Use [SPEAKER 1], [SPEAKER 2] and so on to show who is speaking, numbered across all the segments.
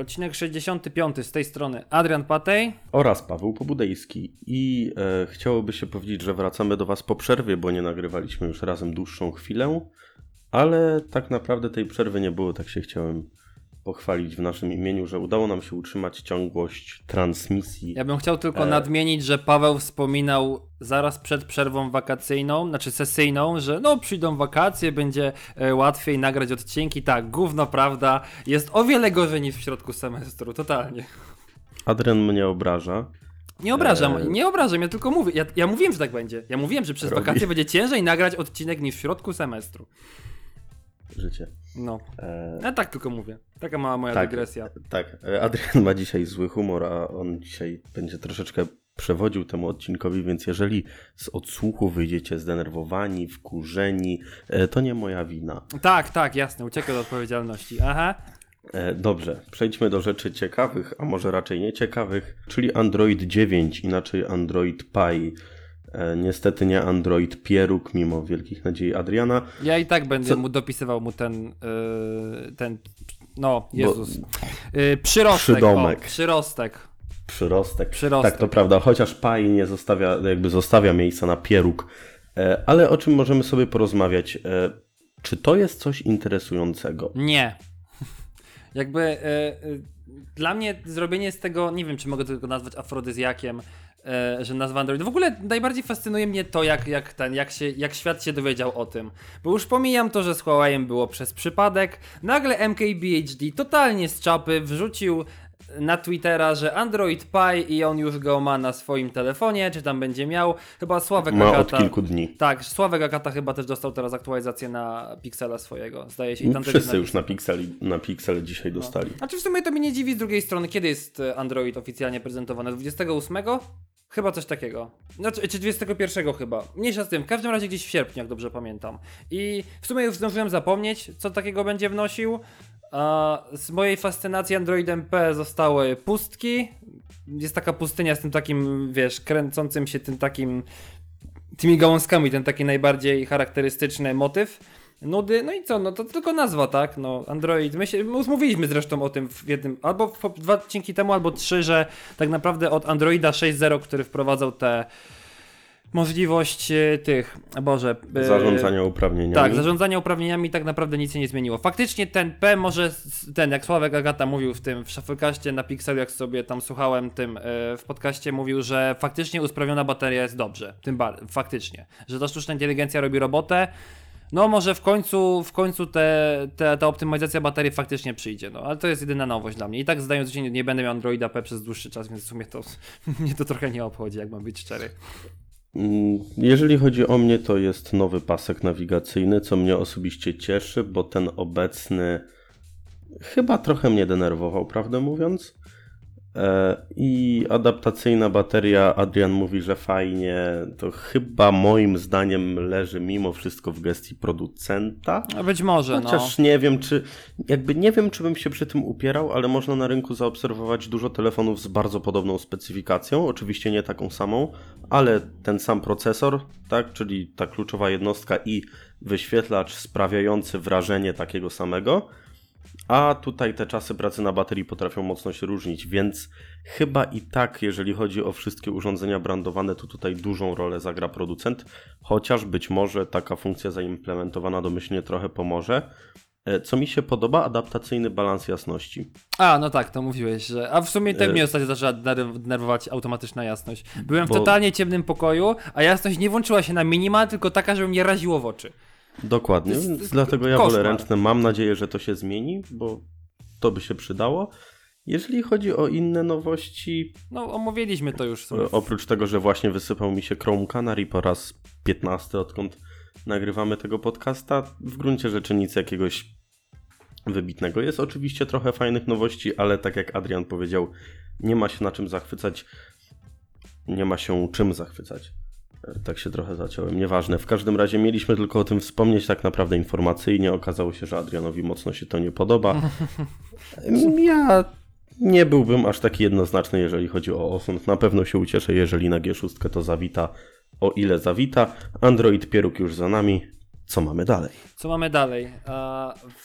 [SPEAKER 1] Odcinek 65 z tej strony Adrian Patej.
[SPEAKER 2] Oraz Paweł Pobudejski. I e, chciałoby się powiedzieć, że wracamy do Was po przerwie, bo nie nagrywaliśmy już razem dłuższą chwilę, ale tak naprawdę tej przerwy nie było, tak się chciałem pochwalić w naszym imieniu, że udało nam się utrzymać ciągłość transmisji.
[SPEAKER 1] Ja bym chciał tylko e... nadmienić, że Paweł wspominał zaraz przed przerwą wakacyjną, znaczy sesyjną, że no przyjdą wakacje, będzie e, łatwiej nagrać odcinki. Tak, gówno prawda, jest o wiele gorzej niż w środku semestru, totalnie.
[SPEAKER 2] Adrian mnie obraża.
[SPEAKER 1] Nie obrażam, e... nie obrażam, ja tylko mówię. Ja, ja mówiłem, że tak będzie. Ja mówiłem, że przez Robi. wakacje będzie ciężej nagrać odcinek niż w środku semestru
[SPEAKER 2] życie.
[SPEAKER 1] No. E... Ja tak tylko mówię. Taka mała moja
[SPEAKER 2] tak,
[SPEAKER 1] dygresja.
[SPEAKER 2] Tak. Adrian ma dzisiaj zły humor, a on dzisiaj będzie troszeczkę przewodził temu odcinkowi, więc jeżeli z odsłuchu wyjdziecie zdenerwowani, wkurzeni, e, to nie moja wina.
[SPEAKER 1] Tak, tak, jasne, uciekaj od odpowiedzialności. Aha.
[SPEAKER 2] E, dobrze, przejdźmy do rzeczy ciekawych, a może raczej nieciekawych, czyli Android 9, inaczej Android Pie. E, niestety nie Android Pieruk, mimo wielkich nadziei Adriana.
[SPEAKER 1] Ja i tak będę Co? mu dopisywał mu ten, yy, ten no, Jezus, Bo... yy, przyrostek. Przydomek. O, przyrostek.
[SPEAKER 2] Przyrostek. Przyrostek. Tak, to prawda, chociaż Pai nie zostawia, jakby zostawia miejsca na Pieruk. E, ale o czym możemy sobie porozmawiać? E, czy to jest coś interesującego?
[SPEAKER 1] Nie. Jakby e, e, dla mnie zrobienie z tego, nie wiem, czy mogę tylko nazwać afrodyzjakiem, e, że nazwa Android. W ogóle najbardziej fascynuje mnie to, jak, jak, ten, jak, się, jak świat się dowiedział o tym. Bo już pomijam to, że z Huawei'em było przez przypadek. Nagle MKBHD totalnie z czapy wrzucił na Twittera, że Android Pie i on już go ma na swoim telefonie, czy tam będzie miał. Chyba Sławek
[SPEAKER 2] ma Agata. od kilku dni.
[SPEAKER 1] Tak, Sławek Agata chyba też dostał teraz aktualizację na Pixela swojego, zdaje się.
[SPEAKER 2] I tam Wszyscy już na Pixel, na Pixel dzisiaj no. dostali.
[SPEAKER 1] Znaczy w sumie to mnie nie dziwi z drugiej strony, kiedy jest Android oficjalnie prezentowany? 28? Chyba coś takiego. Znaczy, czy 21 chyba. Mniejsza z tym. W każdym razie gdzieś w sierpniu, jak dobrze pamiętam. I w sumie już zdążyłem zapomnieć, co takiego będzie wnosił. A z mojej fascynacji Androidem P zostały pustki. Jest taka pustynia z tym takim, wiesz, kręcącym się tym takim tymi gałązkami, ten taki najbardziej charakterystyczny motyw nudy, no i co, no to tylko nazwa, tak, no Android, my się, my mówiliśmy zresztą o tym w jednym, albo dwa odcinki temu, albo trzy, że tak naprawdę od Androida 6.0, który wprowadzał te możliwość e, tych, Boże.
[SPEAKER 2] E, zarządzania uprawnieniami.
[SPEAKER 1] Tak, zarządzania uprawnieniami tak naprawdę nic się nie zmieniło. Faktycznie ten P może, ten jak Sławek Agata mówił w tym, w Shufflecaście na Pixel, jak sobie tam słuchałem tym e, w podcaście, mówił, że faktycznie usprawniona bateria jest dobrze. Tym bardziej, faktycznie. Że ta sztuczna inteligencja robi robotę, no może w końcu, w końcu te, te, ta optymalizacja baterii faktycznie przyjdzie, no ale to jest jedyna nowość dla mnie. I tak zdając się, nie, nie będę miał Androida P przez dłuższy czas, więc w sumie to mnie to trochę nie obchodzi, jak mam być szczery.
[SPEAKER 2] Mm, jeżeli chodzi o mnie, to jest nowy pasek nawigacyjny, co mnie osobiście cieszy, bo ten obecny chyba trochę mnie denerwował, prawdę mówiąc. E, I adaptacyjna bateria, Adrian mówi, że fajnie, to chyba moim zdaniem leży mimo wszystko w gestii producenta.
[SPEAKER 1] A być może,
[SPEAKER 2] Chociaż
[SPEAKER 1] no.
[SPEAKER 2] nie wiem, czy jakby nie wiem, czy bym się przy tym upierał, ale można na rynku zaobserwować dużo telefonów z bardzo podobną specyfikacją, oczywiście nie taką samą, ale ten sam procesor, tak, czyli ta kluczowa jednostka i wyświetlacz sprawiający wrażenie takiego samego a tutaj te czasy pracy na baterii potrafią mocno się różnić, więc chyba i tak, jeżeli chodzi o wszystkie urządzenia brandowane, to tutaj dużą rolę zagra producent, chociaż być może taka funkcja zaimplementowana domyślnie trochę pomoże. E, co mi się podoba, adaptacyjny balans jasności.
[SPEAKER 1] A, no tak, to mówiłeś, że. A w sumie tak e... mnie ostatnio zaczęła denerwować automatyczna jasność. Byłem w totalnie ciemnym pokoju, a jasność nie włączyła się na minimal, tylko taka, żeby mnie raziło w oczy.
[SPEAKER 2] Dokładnie, jest, więc dlatego ja koszmar. wolę ręczne. Mam nadzieję, że to się zmieni, bo to by się przydało. Jeżeli chodzi o inne nowości.
[SPEAKER 1] No, omówiliśmy to już.
[SPEAKER 2] Sobie. Oprócz tego, że właśnie wysypał mi się Chrome Canary po raz 15, odkąd nagrywamy tego podcasta, w gruncie rzeczy nic jakiegoś wybitnego. Jest oczywiście trochę fajnych nowości, ale tak jak Adrian powiedział, nie ma się na czym zachwycać. Nie ma się czym zachwycać. Tak się trochę zaciąłem, nieważne. W każdym razie mieliśmy tylko o tym wspomnieć tak naprawdę informacyjnie. Okazało się, że Adrianowi mocno się to nie podoba. Ja nie byłbym aż taki jednoznaczny, jeżeli chodzi o osąd. Na pewno się ucieszę, jeżeli na G6 to zawita, o ile zawita. Android Pieruk już za nami. Co mamy dalej?
[SPEAKER 1] Co mamy dalej?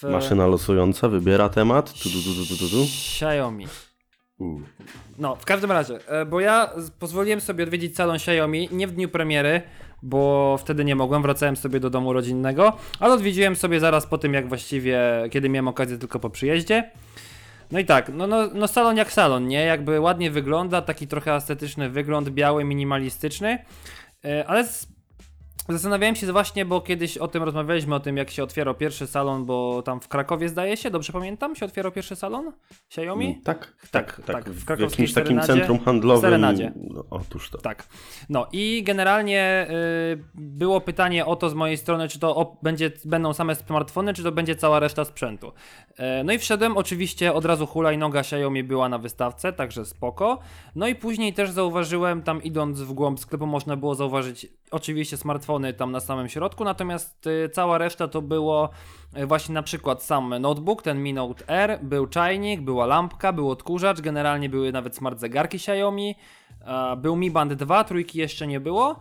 [SPEAKER 1] W...
[SPEAKER 2] Maszyna losująca wybiera temat. Tu, tu, tu.
[SPEAKER 1] Xiaomi. No, w każdym razie, e, bo ja pozwoliłem sobie odwiedzić salon Xiaomi nie w dniu premiery, bo wtedy nie mogłem, wracałem sobie do domu rodzinnego, ale odwiedziłem sobie zaraz po tym, jak właściwie, kiedy miałem okazję tylko po przyjeździe. No i tak, no, no, no salon jak salon, nie? Jakby ładnie wygląda, taki trochę estetyczny wygląd, biały, minimalistyczny, e, ale. Zastanawiałem się właśnie, bo kiedyś o tym rozmawialiśmy, o tym jak się otwierał pierwszy salon, bo tam w Krakowie zdaje się, dobrze pamiętam, się otwierał pierwszy salon Xiaomi?
[SPEAKER 2] Tak,
[SPEAKER 1] Tak,
[SPEAKER 2] tak,
[SPEAKER 1] tak,
[SPEAKER 2] tak.
[SPEAKER 1] w
[SPEAKER 2] W, jakimś takim centrum handlowym.
[SPEAKER 1] Serenadzie.
[SPEAKER 2] No, otóż to.
[SPEAKER 1] Tak. No i generalnie y, było pytanie o to z mojej strony, czy to o, będzie, będą same smartfony, czy to będzie cała reszta sprzętu. E, no i wszedłem, oczywiście od razu hulajnoga Xiaomi była na wystawce, także spoko. No i później też zauważyłem, tam idąc w głąb sklepu można było zauważyć oczywiście smartfony tam na samym środku, natomiast y, cała reszta to było y, właśnie na przykład sam notebook, ten Mi Note R, był czajnik, była lampka, był odkurzacz, generalnie były nawet smart zegarki Xiaomi, był Mi Band 2, trójki jeszcze nie było.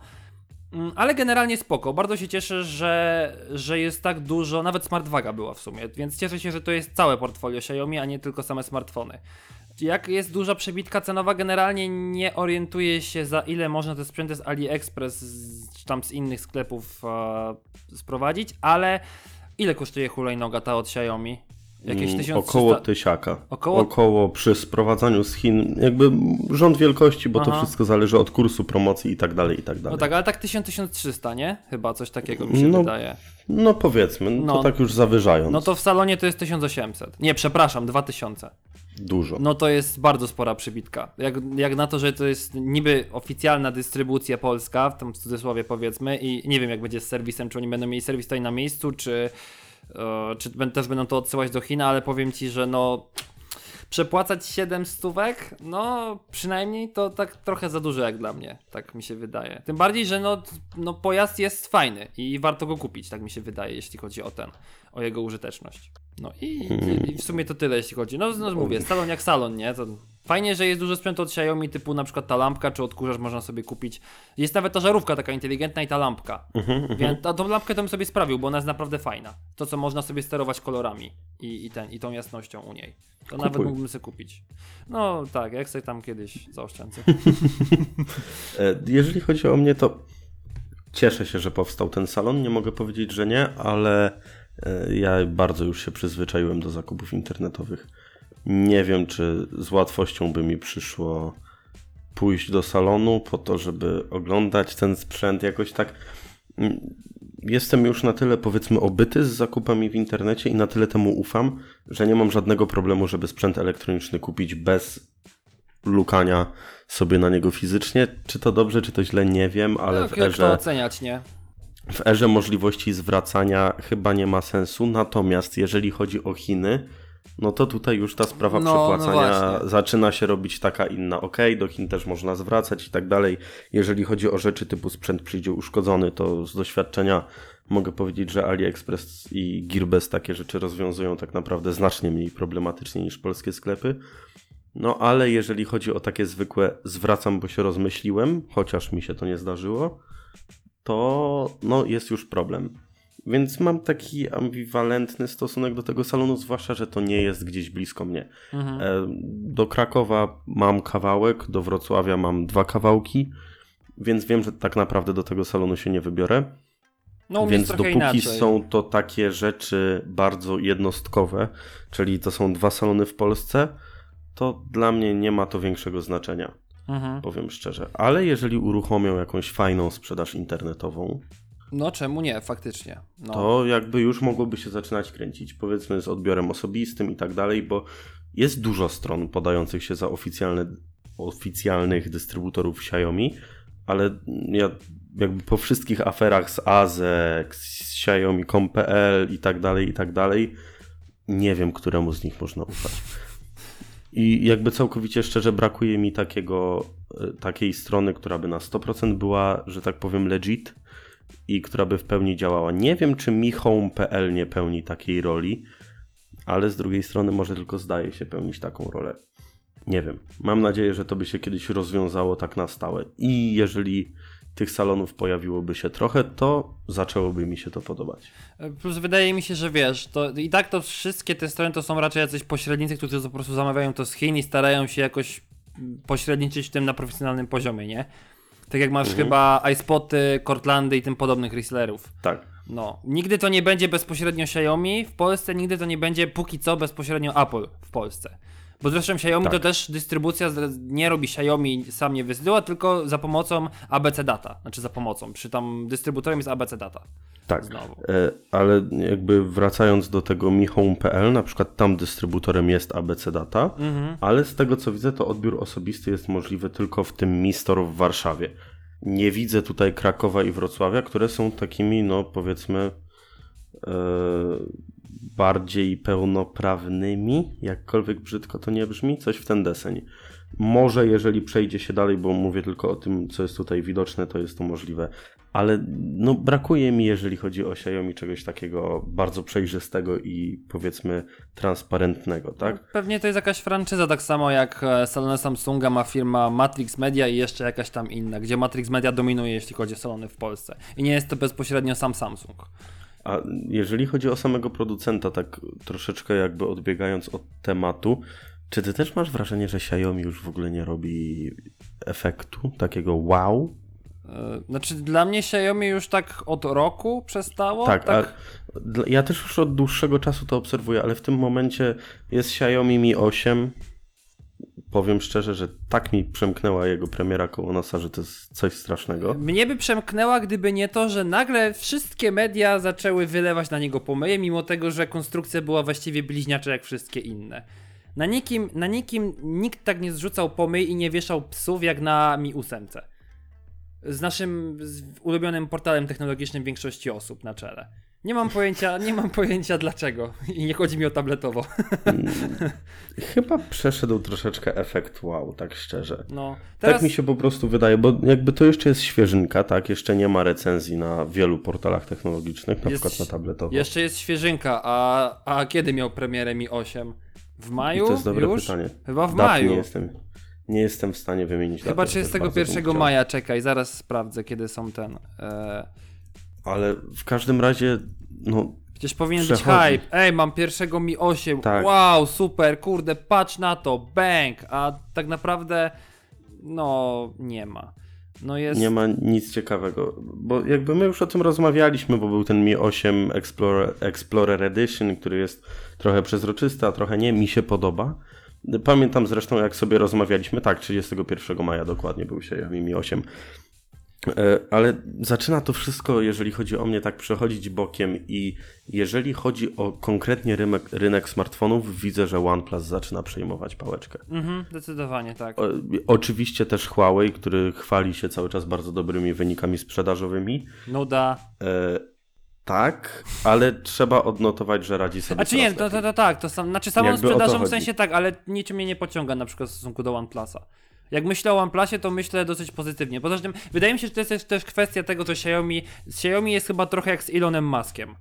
[SPEAKER 1] Mm, Ale generalnie spoko. Bardzo się cieszę, że, że jest tak dużo, nawet smartwaga była w sumie, więc cieszę się, że to jest całe portfolio Xiaomi, a nie tylko same smartfony. Jak jest duża przebitka cenowa, generalnie nie orientuję się za ile można te sprzęty z AliExpress z, czy tam z innych sklepów e, sprowadzić, ale ile kosztuje hulajnoga ta od Xiaomi? Jakieś
[SPEAKER 2] Mm,
[SPEAKER 1] 1300...
[SPEAKER 2] Około tysiaka.
[SPEAKER 1] Około-
[SPEAKER 2] Około przy sprowadzaniu z Chin, jakby rząd wielkości, bo to
[SPEAKER 1] Aha.
[SPEAKER 2] wszystko zależy od kursu promocji i tak dalej, i tak dalej.
[SPEAKER 1] No tak, ale tak 1000-1300, nie? Chyba coś takiego mi się
[SPEAKER 2] No,
[SPEAKER 1] wydaje.
[SPEAKER 2] No powiedzmy, no,
[SPEAKER 1] No.
[SPEAKER 2] to tak już zawyżając.
[SPEAKER 1] No to w salonie to jest 1800. Nie, przepraszam, 2000.
[SPEAKER 2] Dużo.
[SPEAKER 1] No to jest bardzo spora przybitka. Jak, jak na to, że to jest niby oficjalna dystrybucja polska, w tym cudzysłowie powiedzmy, i nie wiem jak będzie z serwisem, czy oni będą mieli serwis tutaj na miejscu, czy, e, czy też będą to odsyłać do Chin, ale powiem ci, że no przepłacać 7 stówek, no przynajmniej to tak trochę za dużo jak dla mnie, tak mi się wydaje. Tym bardziej, że no, no pojazd jest fajny i warto go kupić, tak mi się wydaje, jeśli chodzi o ten, o jego użyteczność. No i, i w sumie to tyle, jeśli chodzi. No, no mówię, salon jak salon, nie? To fajnie, że jest dużo sprzętu od Xiaomi, typu na przykład ta lampka, czy odkurzacz można sobie kupić. Jest nawet ta żarówka taka inteligentna i ta lampka. Więc a tą lampkę to bym sobie sprawił, bo ona jest naprawdę fajna. To, co można sobie sterować kolorami i, i, ten, i tą jasnością u niej. To nawet
[SPEAKER 2] Kupuj.
[SPEAKER 1] mógłbym sobie kupić. No tak, jak sobie tam kiedyś zaoszczędzę.
[SPEAKER 2] E, Jeżeli chodzi o mnie, to cieszę się, że powstał ten salon. Nie mogę powiedzieć, że nie, ale ja bardzo już się przyzwyczaiłem do zakupów internetowych. Nie wiem, czy z łatwością by mi przyszło pójść do salonu po to, żeby oglądać ten sprzęt jakoś tak. Mm, Jestem już na tyle, powiedzmy, obyty z zakupami w internecie i na tyle temu ufam, że nie mam żadnego problemu, żeby sprzęt elektroniczny kupić bez lukania sobie na niego fizycznie. Czy to dobrze, czy to źle, nie wiem, ale
[SPEAKER 1] no,
[SPEAKER 2] w
[SPEAKER 1] jak to
[SPEAKER 2] erze,
[SPEAKER 1] oceniać, nie?
[SPEAKER 2] W erze możliwości zwracania chyba nie ma sensu. Natomiast jeżeli chodzi o Chiny, no to tutaj już ta sprawa
[SPEAKER 1] No, no
[SPEAKER 2] przepłacania
[SPEAKER 1] właśnie.
[SPEAKER 2] zaczyna się robić taka inna. Ok, do Chin też można zwracać i tak dalej. Jeżeli chodzi o rzeczy typu sprzęt przyjdzie uszkodzony, to z doświadczenia mogę powiedzieć, że AliExpress i Gearbest takie rzeczy rozwiązują tak naprawdę znacznie mniej problematycznie niż polskie sklepy. No ale jeżeli chodzi o takie zwykłe zwracam, bo się rozmyśliłem, chociaż mi się to nie zdarzyło, to no, jest już problem. Więc mam taki ambiwalentny stosunek do tego salonu, zwłaszcza, że to nie jest gdzieś blisko mnie.
[SPEAKER 1] Mhm.
[SPEAKER 2] E, Do Krakowa mam kawałek, do Wrocławia mam dwa kawałki, więc wiem, że tak naprawdę do tego salonu się nie wybiorę.
[SPEAKER 1] No
[SPEAKER 2] Więc dopóki
[SPEAKER 1] inaczej.
[SPEAKER 2] są to takie rzeczy bardzo jednostkowe, czyli to są dwa salony w Polsce, to dla mnie nie ma to większego znaczenia,
[SPEAKER 1] Mhm.
[SPEAKER 2] powiem szczerze. Ale jeżeli uruchomią jakąś fajną sprzedaż internetową,
[SPEAKER 1] No czemu nie, faktycznie. No.
[SPEAKER 2] to jakby już mogłoby się zaczynać kręcić, powiedzmy z odbiorem osobistym i tak dalej, bo jest dużo stron podających się za oficjalne, oficjalnych dystrybutorów Xiaomi, ale ja jakby po wszystkich aferach z Azek, z Xiaomi.com.pl i tak dalej, i tak dalej, nie wiem, któremu z nich można ufać. I jakby całkowicie szczerze brakuje mi takiego, e, takiej strony, która by na 100% była, że tak powiem, legit i która by w pełni działała. Nie wiem, czy MiHome.pl nie pełni takiej roli, ale z drugiej strony może tylko zdaje się pełnić taką rolę. Nie wiem. Mam nadzieję, że to by się kiedyś rozwiązało tak na stałe. I jeżeli tych salonów pojawiłoby się trochę, to zaczęłoby mi się to podobać.
[SPEAKER 1] Plus wydaje mi się, że wiesz, to i tak to wszystkie te strony to są raczej jacyś pośrednicy, którzy po prostu zamawiają to z Chin i starają się jakoś pośredniczyć w tym na profesjonalnym poziomie, nie? Tak jak masz mhm. chyba iSpoty, Cortlandy i tym podobnych resellerów.
[SPEAKER 2] Tak.
[SPEAKER 1] No, nigdy to nie będzie bezpośrednio Xiaomi w Polsce, nigdy to nie będzie póki co bezpośrednio Apple w Polsce. Bo zresztą Xiaomi tak. to też dystrybucja nie robi Xiaomi sam nie wysyła, tylko za pomocą ABC Data. Znaczy za pomocą, przy tam dystrybutorem jest ABC Data.
[SPEAKER 2] Tak, Znowu. E, ale jakby wracając do tego mihome.pl, na przykład tam dystrybutorem jest ABC Data, mhm. ale z tego co widzę, to odbiór osobisty jest możliwy tylko w tym Mi Store w Warszawie. Nie widzę tutaj Krakowa i Wrocławia, które są takimi, no powiedzmy, e, bardziej pełnoprawnymi, jakkolwiek brzydko to nie brzmi, coś w ten deseń. Może jeżeli przejdzie się dalej, bo mówię tylko o tym, co jest tutaj widoczne, to jest to możliwe. Ale no, brakuje mi, jeżeli chodzi o Xiaomi, czegoś takiego bardzo przejrzystego i powiedzmy transparentnego, tak?
[SPEAKER 1] Pewnie to jest jakaś franczyza, tak samo jak e, salony Samsunga ma firma Matrix Media i jeszcze jakaś tam inna, gdzie Matrix Media dominuje, jeśli chodzi o salony w Polsce. I nie jest to bezpośrednio sam Samsung.
[SPEAKER 2] A jeżeli chodzi o samego producenta, tak troszeczkę jakby odbiegając od tematu, czy ty też masz wrażenie, że Xiaomi już w ogóle nie robi efektu takiego wow?
[SPEAKER 1] E, znaczy dla mnie Xiaomi już tak od roku przestało?
[SPEAKER 2] Tak, tak... ja też już od dłuższego czasu to obserwuję, ale w tym momencie jest Xiaomi Mi 8, powiem szczerze, że tak mi przemknęła jego premiera koło nosa, że to jest coś strasznego.
[SPEAKER 1] Mnie by przemknęła, gdyby nie to, że nagle wszystkie media zaczęły wylewać na niego pomyje, mimo tego, że konstrukcja była właściwie bliźniacza jak wszystkie inne. Na nikim, na nikim nikt tak nie zrzucał pomyj i nie wieszał psów jak na Mi 8. Z naszym z ulubionym portalem technologicznym większości osób na czele. Nie mam pojęcia, nie mam pojęcia dlaczego. I nie chodzi mi o tabletowo. Hmm.
[SPEAKER 2] Chyba przeszedł troszeczkę efekt wow, tak szczerze. No, teraz... Tak mi się po prostu wydaje, bo jakby to jeszcze jest świeżynka, tak? Jeszcze nie ma recenzji na wielu portalach technologicznych, na jest, przykład na tabletowo.
[SPEAKER 1] Jeszcze jest świeżynka, a, a kiedy miał premierę Mi 8? W maju? I to jest dobre już? pytanie. Chyba w maju.
[SPEAKER 2] Nie jestem, nie jestem w stanie wymienić
[SPEAKER 1] Chyba 31 maja, czekaj, zaraz sprawdzę, kiedy są ten... E
[SPEAKER 2] ale w każdym razie, no.
[SPEAKER 1] Przecież powinien przechodzi. być hype. Ej, mam pierwszego Mi 8. Tak. Wow, super, kurde, patrz na to, bang. A tak naprawdę, no, nie ma. No jest...
[SPEAKER 2] Nie ma nic ciekawego, bo jakby my już o tym rozmawialiśmy, bo był ten Mi 8 Explorer, Explorer Edition, który jest trochę przezroczysty, a trochę nie, mi się podoba. Pamiętam zresztą, jak sobie rozmawialiśmy, tak, 31 maja dokładnie był się Mi 8 E, ale zaczyna to wszystko, jeżeli chodzi o mnie, tak przechodzić bokiem i jeżeli chodzi o konkretnie rynek, rynek smartfonów, widzę, że OnePlus zaczyna przejmować pałeczkę.
[SPEAKER 1] Mhm, zdecydowanie tak.
[SPEAKER 2] O, oczywiście też Huawei, który chwali się cały czas bardzo dobrymi wynikami sprzedażowymi.
[SPEAKER 1] Nuda. E,
[SPEAKER 2] tak, ale trzeba odnotować, że radzi sobie.
[SPEAKER 1] A czy nie, to, to, to, tak, to sam, znaczy samą Jakby sprzedażą w sensie tak, ale niczym mnie nie pociąga na przykład w stosunku do OnePlusa. Jak myślę o OnePlusie, to myślę dosyć pozytywnie. Poza tym, wydaje mi się, że to jest też kwestia tego, co Xiaomi. Xiaomi jest chyba trochę jak z Elonem Muskiem.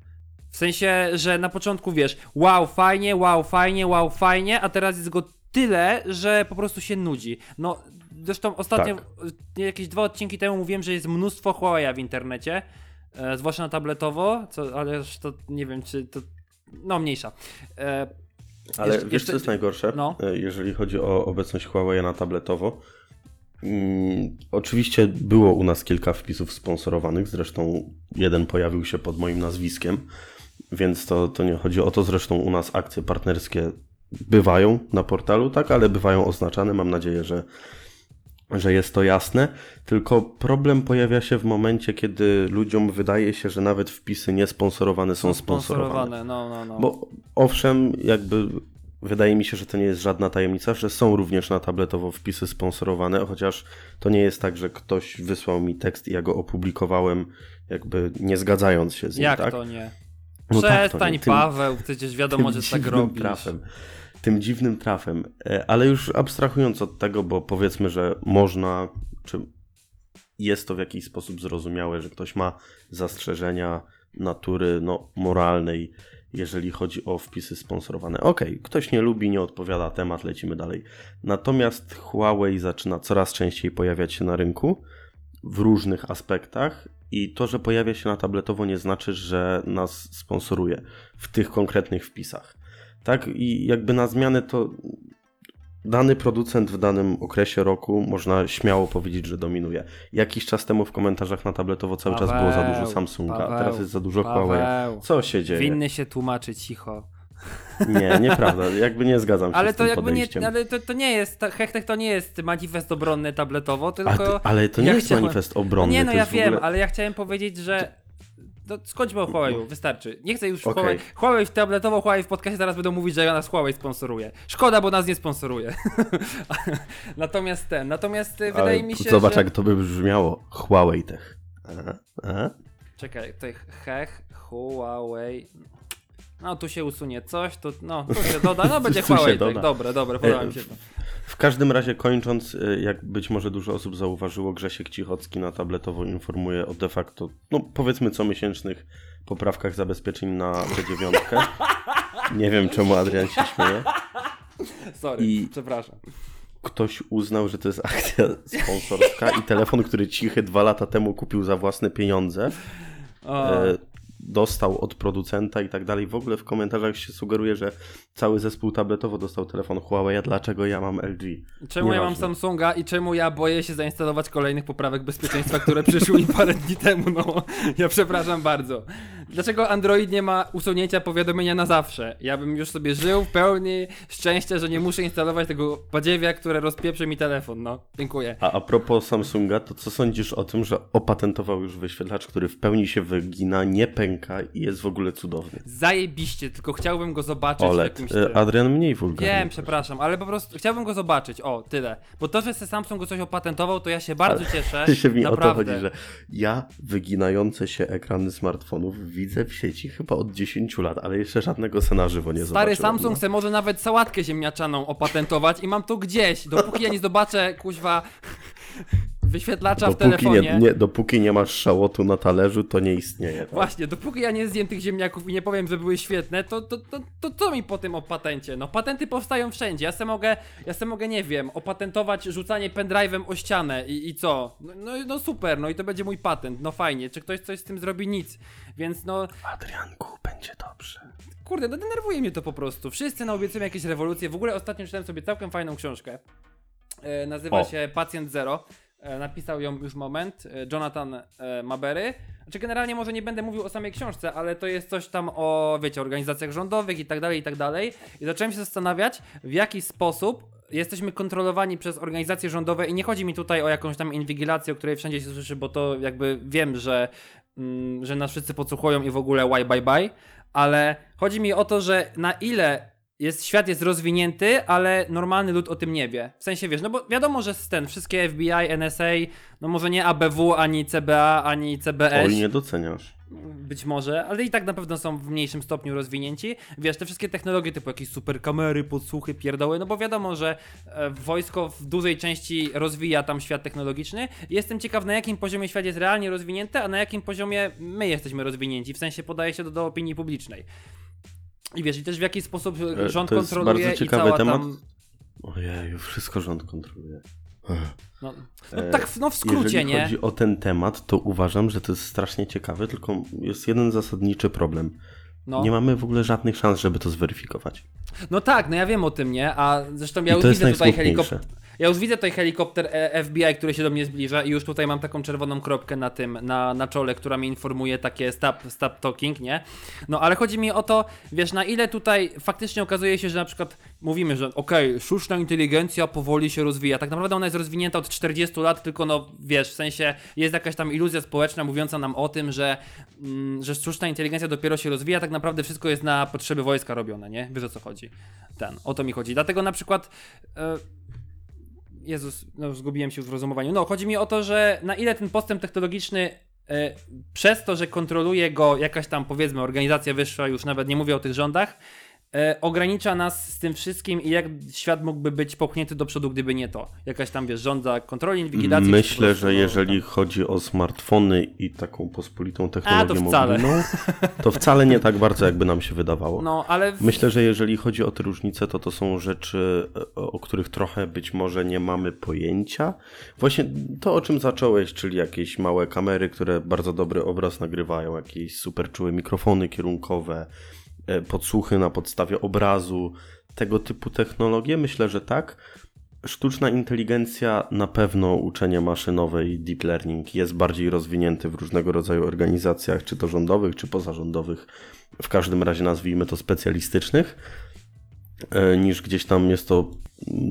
[SPEAKER 1] W sensie, że na początku wiesz, wow, fajnie, wow, fajnie, wow, fajnie, a teraz jest go tyle, że po prostu się nudzi. No, zresztą ostatnio, tak. jakieś dwa odcinki temu mówiłem, że jest mnóstwo Huawei w internecie, e, zwłaszcza na tabletowo, co, ale to nie wiem, czy to. No, mniejsza. E,
[SPEAKER 2] ale jeszcze, wiesz, jeszcze... co jest najgorsze? No. E, jeżeli chodzi o obecność Huawei na tabletowo. Hmm, oczywiście było u nas kilka wpisów sponsorowanych, zresztą jeden pojawił się pod moim nazwiskiem, więc to, to nie chodzi o to. Zresztą u nas akcje partnerskie bywają na portalu, tak, ale bywają oznaczane. Mam nadzieję, że że jest to jasne, tylko problem pojawia się w momencie, kiedy ludziom wydaje się, że nawet wpisy niesponsorowane są, sponsorowane. sponsorowane. No, no, no. Bo owszem, jakby wydaje mi się, że to nie jest żadna tajemnica, że są również na tabletowo wpisy sponsorowane, chociaż to nie jest tak, że ktoś wysłał mi tekst i ja go opublikowałem, jakby nie zgadzając się z nim.
[SPEAKER 1] Jak
[SPEAKER 2] tak?
[SPEAKER 1] to nie? No Przestań, tak, to nie. Paweł, przecież wiadomo, że tak robisz. Trafem
[SPEAKER 2] tym dziwnym trafem. E, ale już abstrahując od tego, bo powiedzmy, że można, czy jest to w jakiś sposób zrozumiałe, że ktoś ma zastrzeżenia natury no, moralnej, jeżeli chodzi o wpisy sponsorowane. Ok, ktoś nie lubi, nie odpowiada temat, lecimy dalej. Natomiast Huawei zaczyna coraz częściej pojawiać się na rynku. w różnych aspektach i to, że pojawia się na tabletowo nie znaczy, że nas sponsoruje w tych konkretnych wpisach. Tak, i jakby na zmianę to dany producent w danym okresie roku można śmiało powiedzieć, że dominuje. Jakiś czas temu w komentarzach na tabletowo cały czas było za dużo Samsunga,
[SPEAKER 1] Paweł,
[SPEAKER 2] teraz jest za dużo
[SPEAKER 1] Paweł.
[SPEAKER 2] Huawei. Co się dzieje?
[SPEAKER 1] Winny się tłumaczy cicho.
[SPEAKER 2] Nie, nieprawda, jakby nie zgadzam się
[SPEAKER 1] Ale
[SPEAKER 2] z
[SPEAKER 1] to
[SPEAKER 2] tym
[SPEAKER 1] jakby nie,
[SPEAKER 2] podejściem.
[SPEAKER 1] ale to, to nie jest, ta- Hechtek to nie jest manifest obronny tabletowo, tylko...
[SPEAKER 2] ty, ale to nie
[SPEAKER 1] ja
[SPEAKER 2] jest
[SPEAKER 1] chciałem-
[SPEAKER 2] manifest
[SPEAKER 1] No
[SPEAKER 2] obronny.
[SPEAKER 1] nie, no
[SPEAKER 2] to
[SPEAKER 1] ja wiem,
[SPEAKER 2] ogóle...
[SPEAKER 1] ale ja chciałem powiedzieć, że... To skończmy o Huawei, wystarczy. Nie chcę już
[SPEAKER 2] Okej.
[SPEAKER 1] Huawei. Huawei w tabletowo, Huawei w podcastie zaraz będą mówić, że ja nas Huawei sponsoruje. Szkoda, bo nas nie sponsoruje. natomiast ten, natomiast wydaje
[SPEAKER 2] Ale
[SPEAKER 1] mi się,
[SPEAKER 2] Zobacz,
[SPEAKER 1] że...
[SPEAKER 2] jak to by brzmiało. Huawei Tech. Aha, aha.
[SPEAKER 1] Czekaj, tutaj hech, Huawei... No tu się usunie coś, to no, tu się doda, no będzie Huawei, tak, dobre, dobre, podoba
[SPEAKER 2] E,
[SPEAKER 1] mi się to.
[SPEAKER 2] W każdym razie kończąc, y, jak być może dużo osób zauważyło, Grzesiek Cichocki na tabletowo informuje o de facto, no powiedzmy comiesięcznych poprawkach zabezpieczeń na P9. Nie wiem czemu Adrian się śmieje.
[SPEAKER 1] Sorry,
[SPEAKER 2] i-
[SPEAKER 1] przepraszam.
[SPEAKER 2] Ktoś uznał, że to jest akcja sponsorska i telefon, który Cichy dwa lata temu kupił za własne pieniądze,
[SPEAKER 1] O.
[SPEAKER 2] dostał od producenta i tak dalej. W ogóle w komentarzach się sugeruje, że cały zespół tabletowo dostał telefon Huawei, a dlaczego ja mam LG?
[SPEAKER 1] Czemu ja mam
[SPEAKER 2] Nieważne.
[SPEAKER 1] Samsunga i czemu ja boję się zainstalować kolejnych poprawek bezpieczeństwa, które przyszły mi parę dni temu, no. Ja przepraszam bardzo. Dlaczego Android nie ma usunięcia powiadomienia na zawsze? Ja bym już sobie żył w pełni szczęścia, że nie muszę instalować tego podziewia, które rozpieprzy mi telefon, no. Dziękuję.
[SPEAKER 2] A a propos Samsunga, to co sądzisz o tym, że opatentował już wyświetlacz, który w pełni się wygina, nie pęka i jest w ogóle cudowny?
[SPEAKER 1] Zajebiście, tylko chciałbym go zobaczyć w
[SPEAKER 2] OLED.
[SPEAKER 1] jakimś...
[SPEAKER 2] E, Adrian mniej wulgarny.
[SPEAKER 1] Wiem, przepraszam, ale po prostu chciałbym go zobaczyć, o, tyle. Bo to, że se Samsung go coś opatentował, to ja się bardzo cieszę.
[SPEAKER 2] się mi o to chodzi, że ja wyginające się ekrany smartfonów widzę w sieci chyba od 10 lat, ale jeszcze żadnego se na żywo nie
[SPEAKER 1] Stary
[SPEAKER 2] zobaczyłem.
[SPEAKER 1] Samsung se może nawet sałatkę ziemniaczaną opatentować i mam to gdzieś, dopóki ja nie zobaczę kuźwa wyświetlacza w
[SPEAKER 2] Dopóki
[SPEAKER 1] telefonie.
[SPEAKER 2] nie, nie, dopóki nie masz szałotu na talerzu, to nie istnieje. Tak?
[SPEAKER 1] Właśnie, dopóki ja nie zjem tych ziemniaków i nie powiem, że były świetne, to, to, to, to co mi po tym o patencie? No patenty powstają wszędzie, ja se mogę, ja se mogę, nie wiem, opatentować rzucanie pendrive'em o ścianę i, i co? No, no, no super, no i to będzie mój patent, no fajnie, czy ktoś coś z tym zrobi? Nic, więc no,
[SPEAKER 2] Adrianku, będzie dobrze.
[SPEAKER 1] Kurde, no denerwuje mnie to po prostu. Wszyscy naobiecują jakieś rewolucje. W ogóle ostatnio czytałem sobie całkiem fajną książkę. E, nazywa
[SPEAKER 2] O.
[SPEAKER 1] się Pacjent Zero. E, napisał ją już moment e, Jonathan e, Mabery. Znaczy generalnie może nie będę mówił o samej książce, ale to jest coś tam o, wiecie, organizacjach rządowych i tak dalej, i tak dalej. I zacząłem się zastanawiać, w jaki sposób jesteśmy kontrolowani przez organizacje rządowe i nie chodzi mi tutaj o jakąś tam inwigilację, o której wszędzie się słyszy, bo to jakby wiem, że, mm, że nas wszyscy podsłuchują i w ogóle why bye bye, ale chodzi mi o to, że na ile jest, świat jest rozwinięty, ale normalny lud o tym nie wie. W sensie wiesz, no bo wiadomo, że ten, wszystkie FBI, NSA, no może nie ABW, ani CBA, ani CBS.
[SPEAKER 2] Oj, nie doceniasz.
[SPEAKER 1] Być może, ale i tak na pewno są w mniejszym stopniu rozwinięci. Wiesz, te wszystkie technologie typu jakieś super kamery, podsłuchy, pierdoły, no bo wiadomo, że e, wojsko w dużej części rozwija tam świat technologiczny. Jestem ciekaw, na jakim poziomie świat jest realnie rozwinięty, a na jakim poziomie my jesteśmy rozwinięci, w sensie podaje się to do opinii publicznej. I wiesz, i też w jaki sposób
[SPEAKER 2] E,
[SPEAKER 1] rząd
[SPEAKER 2] to jest
[SPEAKER 1] kontroluje
[SPEAKER 2] bardzo
[SPEAKER 1] i
[SPEAKER 2] ciekawy
[SPEAKER 1] cała
[SPEAKER 2] temat.
[SPEAKER 1] tam...
[SPEAKER 2] Ojej, wszystko rząd kontroluje.
[SPEAKER 1] No, no
[SPEAKER 2] E,
[SPEAKER 1] tak, no w skrócie,
[SPEAKER 2] Jeżeli
[SPEAKER 1] nie?
[SPEAKER 2] chodzi o ten temat, to uważam, że to jest strasznie ciekawe, tylko jest jeden zasadniczy problem.
[SPEAKER 1] No.
[SPEAKER 2] Nie mamy w ogóle żadnych szans, żeby to zweryfikować.
[SPEAKER 1] no tak, no ja wiem o tym, nie? A zresztą ja
[SPEAKER 2] I to
[SPEAKER 1] widzę tutaj helikopter... Ja już widzę tutaj helikopter e, FBI, który się do mnie zbliża i już tutaj mam taką czerwoną kropkę na tym, na, na czole, która mi informuje takie stop, stop talking, nie? No ale chodzi mi o to, wiesz, na ile tutaj faktycznie okazuje się, że na przykład mówimy, że okej, sztuczna inteligencja powoli się rozwija. Tak naprawdę ona jest rozwinięta od 40 lat, tylko no wiesz, w sensie jest jakaś tam iluzja społeczna mówiąca nam o tym, że, mm, że sztuczna inteligencja dopiero się rozwija, tak naprawdę wszystko jest na potrzeby wojska robione, nie? Wiesz o co chodzi. Ten, o to mi chodzi. Dlatego na przykład. E, Jezus, no zgubiłem się w rozumowaniu. No, chodzi mi o to, że na ile ten postęp technologiczny e, przez to, że kontroluje go jakaś tam powiedzmy organizacja wyższa, już nawet nie mówię o tych rządach, e, ogranicza nas z tym wszystkim i jak świat mógłby być popchnięty do przodu, gdyby nie to. Jakaś tam, wiesz, rządza kontroli, inwigilacji.
[SPEAKER 2] Myślę, że
[SPEAKER 1] no,
[SPEAKER 2] jeżeli
[SPEAKER 1] tam-
[SPEAKER 2] chodzi o smartfony i taką pospolitą technologię
[SPEAKER 1] wcale.
[SPEAKER 2] mobilną, to wcale nie tak bardzo, jakby nam się wydawało.
[SPEAKER 1] No, ale... W...
[SPEAKER 2] Myślę, że jeżeli chodzi o te różnice, to to są rzeczy, e, o których trochę być może nie mamy pojęcia. Właśnie to, o czym zacząłeś, czyli jakieś małe kamery, które bardzo dobry obraz nagrywają, jakieś super czułe mikrofony kierunkowe, podsłuchy na podstawie obrazu, tego typu technologie, myślę, że tak. Sztuczna inteligencja, na pewno uczenie maszynowe i deep learning jest bardziej rozwinięty w różnego rodzaju organizacjach, czy to rządowych, czy pozarządowych, w każdym razie nazwijmy to specjalistycznych, e, niż gdzieś tam jest to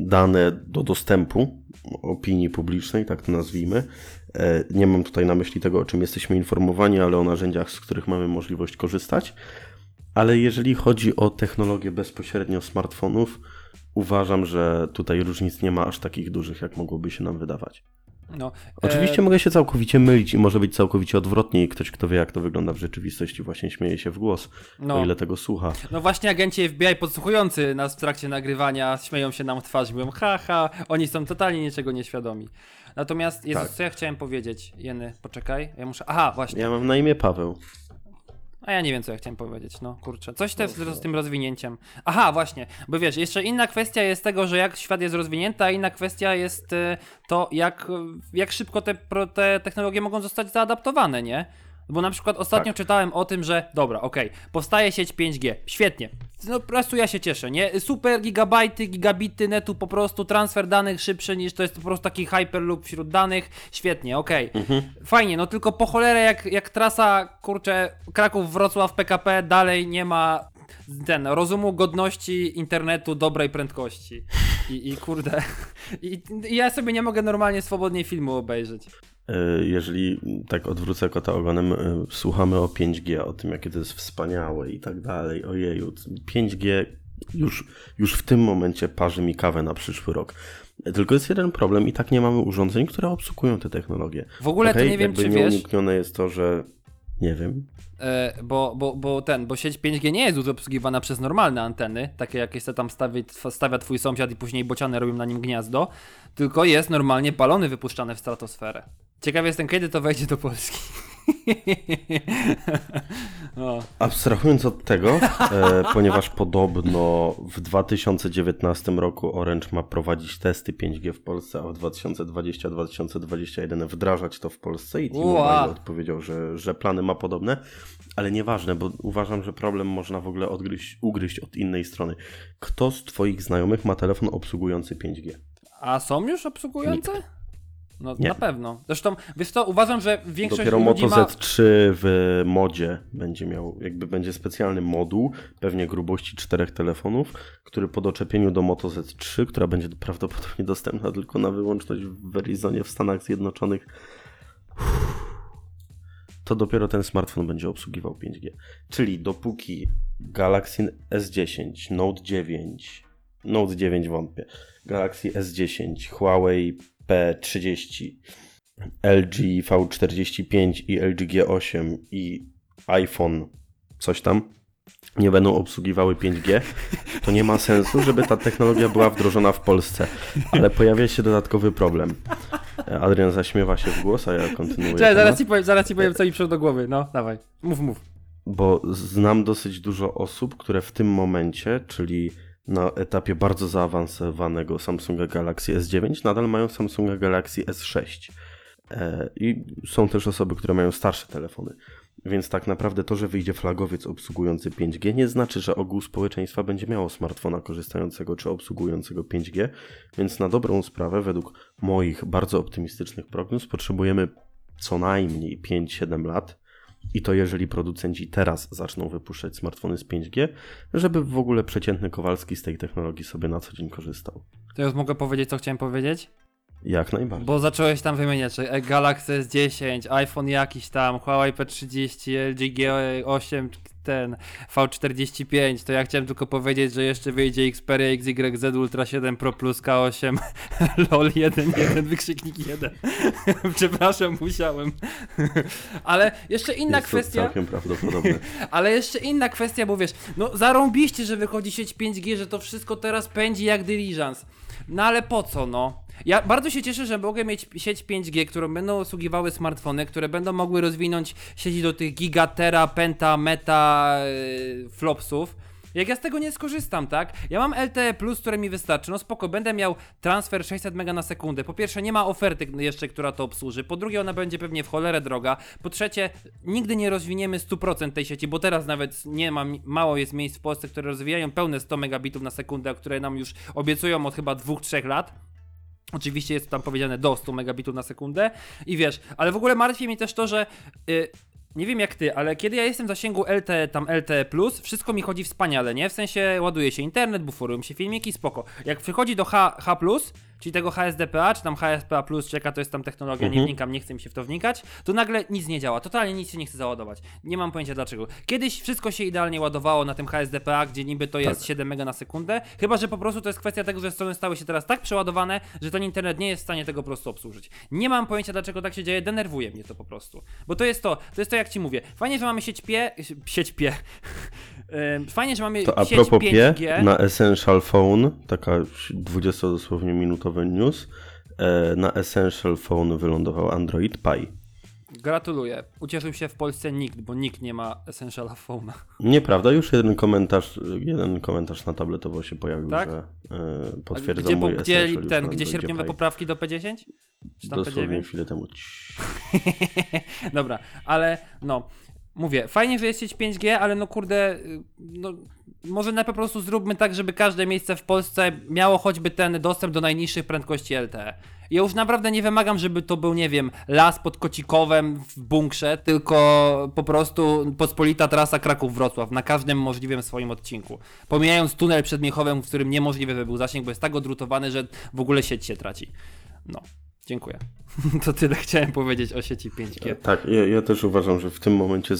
[SPEAKER 2] dane do dostępu opinii publicznej, tak to nazwijmy. E, Nie mam tutaj na myśli tego, o czym jesteśmy informowani, ale o narzędziach, z których mamy możliwość korzystać. Ale jeżeli chodzi o technologię bezpośrednio smartfonów, uważam, że tutaj różnic nie ma aż takich dużych, jak mogłoby się nam wydawać.
[SPEAKER 1] No,
[SPEAKER 2] Oczywiście mogę się całkowicie mylić i może być całkowicie odwrotnie i ktoś, kto wie, jak to wygląda w rzeczywistości, właśnie śmieje się w głos,
[SPEAKER 1] No.
[SPEAKER 2] o ile tego słucha.
[SPEAKER 1] No właśnie agenci FBI podsłuchujący nas w trakcie nagrywania śmieją się nam w twarz, mówią haha, oni są totalnie niczego nieświadomi. Natomiast, Jezus,
[SPEAKER 2] Tak.
[SPEAKER 1] co ja chciałem powiedzieć? Jeny, poczekaj, ja muszę... Aha, właśnie.
[SPEAKER 2] Ja mam na imię Paweł.
[SPEAKER 1] A ja nie wiem, co ja chciałem powiedzieć, no kurczę. Coś też z, z tym rozwinięciem. Aha, właśnie, bo wiesz, jeszcze inna kwestia jest tego, że jak świat jest rozwinięty, a inna kwestia jest y, to, jak, jak szybko te, te technologie mogą zostać zaadaptowane, nie? Bo na przykład ostatnio
[SPEAKER 2] Tak.
[SPEAKER 1] czytałem o tym, że dobra, okej, powstaje sieć 5G, świetnie. No po prostu ja się cieszę, nie? Super gigabajty, gigabity netu, po prostu transfer danych szybszy niż to jest po prostu taki hyperloop wśród danych, świetnie, okej. Fajnie, no tylko po cholerę jak, jak trasa, kurczę, Kraków-Wrocław PKP dalej nie ma ten rozumu, godności internetu dobrej prędkości. I, i kurde, i, i ja sobie nie mogę normalnie swobodnie filmu obejrzeć.
[SPEAKER 2] E, Jeżeli tak odwrócę kota ogonem, e, słuchamy o 5G, o tym, jakie to jest wspaniałe i tak dalej, ojeju, 5G już, już w tym momencie parzy mi kawę na przyszły rok. Tylko jest jeden problem i tak nie mamy urządzeń, które obsługują te technologie.
[SPEAKER 1] W ogóle to
[SPEAKER 2] Okej,
[SPEAKER 1] nie wiem, czy wiesz,
[SPEAKER 2] nieuniknione jest to, że nie wiem.
[SPEAKER 1] e, bo, bo, bo ten, bo sieć 5G nie jest obsługiwana przez normalne anteny, takie jakie se tam stawia, stawia twój sąsiad i później bociany robią na nim gniazdo, tylko jest normalnie balony wypuszczane w stratosferę. Ciekaw jestem, kiedy to wejdzie do Polski. o.
[SPEAKER 2] Abstrahując od tego, e, ponieważ podobno w 2019 roku Orange ma prowadzić testy 5G w Polsce, a w 2020-2021 wdrażać to w Polsce i T-Mobile odpowiedział, że, że plany ma podobne, ale nieważne, bo uważam, że problem można w ogóle odgryźć, ugryźć od innej strony. Kto z Twoich znajomych ma telefon obsługujący 5G?
[SPEAKER 1] A są już obsługujące? No
[SPEAKER 2] Nie.
[SPEAKER 1] na pewno. Zresztą, wiesz co, uważam, że większość
[SPEAKER 2] Dopiero
[SPEAKER 1] ludzi
[SPEAKER 2] Moto
[SPEAKER 1] ma...
[SPEAKER 2] Z3 w modzie będzie miał, jakby będzie specjalny moduł, pewnie grubości czterech telefonów, który po doczepieniu do Moto Z3, która będzie prawdopodobnie dostępna tylko na wyłączność w Verizonie w Stanach Zjednoczonych, to dopiero ten smartfon będzie obsługiwał 5G. Czyli dopóki Galaxy S10, Note 9, Note 9 wątpię, Galaxy S10, Huawei P30, LG V45 i LG G8 i iPhone coś tam nie będą obsługiwały 5G, to nie ma sensu, żeby ta technologia była wdrożona w Polsce. Ale pojawia się dodatkowy problem. Adrian zaśmiewa się w głos, a ja kontynuuję.
[SPEAKER 1] Cześć, zaraz ci powiem, zaraz ci powiem, co mi przyszło do głowy. No, dawaj. Mów, mów.
[SPEAKER 2] bo znam dosyć dużo osób, które w tym momencie, czyli na etapie bardzo zaawansowanego Samsunga Galaxy S9, nadal mają Samsunga Galaxy S6. E, I są też osoby, które mają starsze telefony. Więc tak naprawdę to, że wyjdzie flagowiec obsługujący 5G, nie znaczy, że ogół społeczeństwa będzie miało smartfona korzystającego czy obsługującego 5G. Więc na dobrą sprawę, według moich bardzo optymistycznych prognoz, potrzebujemy co najmniej 5-7 lat, i to jeżeli producenci teraz zaczną wypuszczać smartfony z 5G, żeby w ogóle przeciętny Kowalski z tej technologii sobie na co dzień korzystał.
[SPEAKER 1] To już mogę powiedzieć, co chciałem powiedzieć?
[SPEAKER 2] Jak najbardziej.
[SPEAKER 1] Bo zacząłeś tam wymieniać, że Galaxy S10, iPhone jakiś tam, Huawei P30, LG G8, ten V45, to ja chciałem tylko powiedzieć, że jeszcze wyjdzie Xperia XYZ Ultra 7 Pro Plus K8 LOL 1.1 wykrzyknik 1. Przepraszam, musiałem. Ale jeszcze inna
[SPEAKER 2] Jest to
[SPEAKER 1] kwestia.
[SPEAKER 2] całkiem prawdopodobne.
[SPEAKER 1] Ale jeszcze inna kwestia, bo wiesz, no zarąbiście, że wychodzi sieć 5G, że to wszystko teraz pędzi jak dyliżans. No ale po co, no? Ja bardzo się cieszę, że mogę mieć sieć 5G, którą będą obsługiwały smartfony, które będą mogły rozwinąć sieci do tych gigatera, penta, meta, yy, flopsów. Jak ja z tego nie skorzystam, tak? Ja mam LTE, które mi wystarczy. No spoko, będę miał transfer 600 mega na sekundę. Po pierwsze, nie ma oferty jeszcze, która to obsłuży. Po drugie, ona będzie pewnie w cholerę droga. Po trzecie, nigdy nie rozwiniemy 100% tej sieci, bo teraz nawet nie ma, mało jest miejsc w Polsce, które rozwijają pełne 100 megabitów na sekundę, które nam już obiecują od chyba 2-3 lat. Oczywiście jest tam powiedziane do 100 megabitów na sekundę i wiesz, ale w ogóle martwi mnie też to, że y, nie wiem jak ty, ale kiedy ja jestem w zasięgu LTE, tam LTE+, wszystko mi chodzi wspaniale, nie? W sensie ładuje się internet, buforują się filmiki, spoko. Jak przychodzi do H, H+, czyli tego HSDPA, czy tam HSPA+, czy jaka to jest tam technologia, nie
[SPEAKER 2] Mhm.
[SPEAKER 1] wnikam, nie chce mi się w to wnikać, to nagle nic nie działa, totalnie nic się nie chce załadować. Nie mam pojęcia dlaczego. Kiedyś wszystko się idealnie ładowało na tym HSDPA, gdzie niby to jest
[SPEAKER 2] Tak.
[SPEAKER 1] 7 mega na sekundę, chyba że po prostu to jest kwestia tego, że strony stały się teraz tak przeładowane, że ten internet nie jest w stanie tego po prostu obsłużyć. Nie mam pojęcia dlaczego tak się dzieje, denerwuje mnie to po prostu. Bo to jest to, to jest to jak ci mówię. Fajnie, że mamy sieć pie, sieć pie. Fajnie, że mamy
[SPEAKER 2] To a
[SPEAKER 1] sieć
[SPEAKER 2] propos
[SPEAKER 1] 5G.
[SPEAKER 2] P, na Essential Phone, taka 20 dosłownie minutowy news, e, na Essential Phone wylądował Android Pie.
[SPEAKER 1] Gratuluję. Ucieszył się w Polsce nikt, bo nikt nie ma Essential Phone'a.
[SPEAKER 2] Nieprawda, już jeden komentarz, jeden komentarz na tabletowo się pojawił,
[SPEAKER 1] Tak?
[SPEAKER 2] że e, potwierdza
[SPEAKER 1] Gdzie,
[SPEAKER 2] mój
[SPEAKER 1] gdzie,
[SPEAKER 2] Essential
[SPEAKER 1] ten, gdzie sierpniowe poprawki do P10? Czy tam
[SPEAKER 2] Dosłownie
[SPEAKER 1] P9?
[SPEAKER 2] chwilę temu.
[SPEAKER 1] Dobra, ale no, mówię, fajnie, że jest sieć 5G, ale no kurde, y, no może na po prostu zróbmy tak, żeby każde miejsce w Polsce miało choćby ten dostęp do najniższych prędkości LTE. Ja już naprawdę nie wymagam, żeby to był, nie wiem, las pod Kocikowem w bunkrze, tylko po prostu pospolita trasa Kraków-Wrocław na każdym możliwym swoim odcinku. Pomijając tunel przed Miechowem, w którym niemożliwy by był zasięg, bo jest tak odrutowany, że w ogóle sieć się traci. No, dziękuję. To tyle chciałem powiedzieć o sieci 5G.
[SPEAKER 2] Tak, ja, ja też uważam, że w tym momencie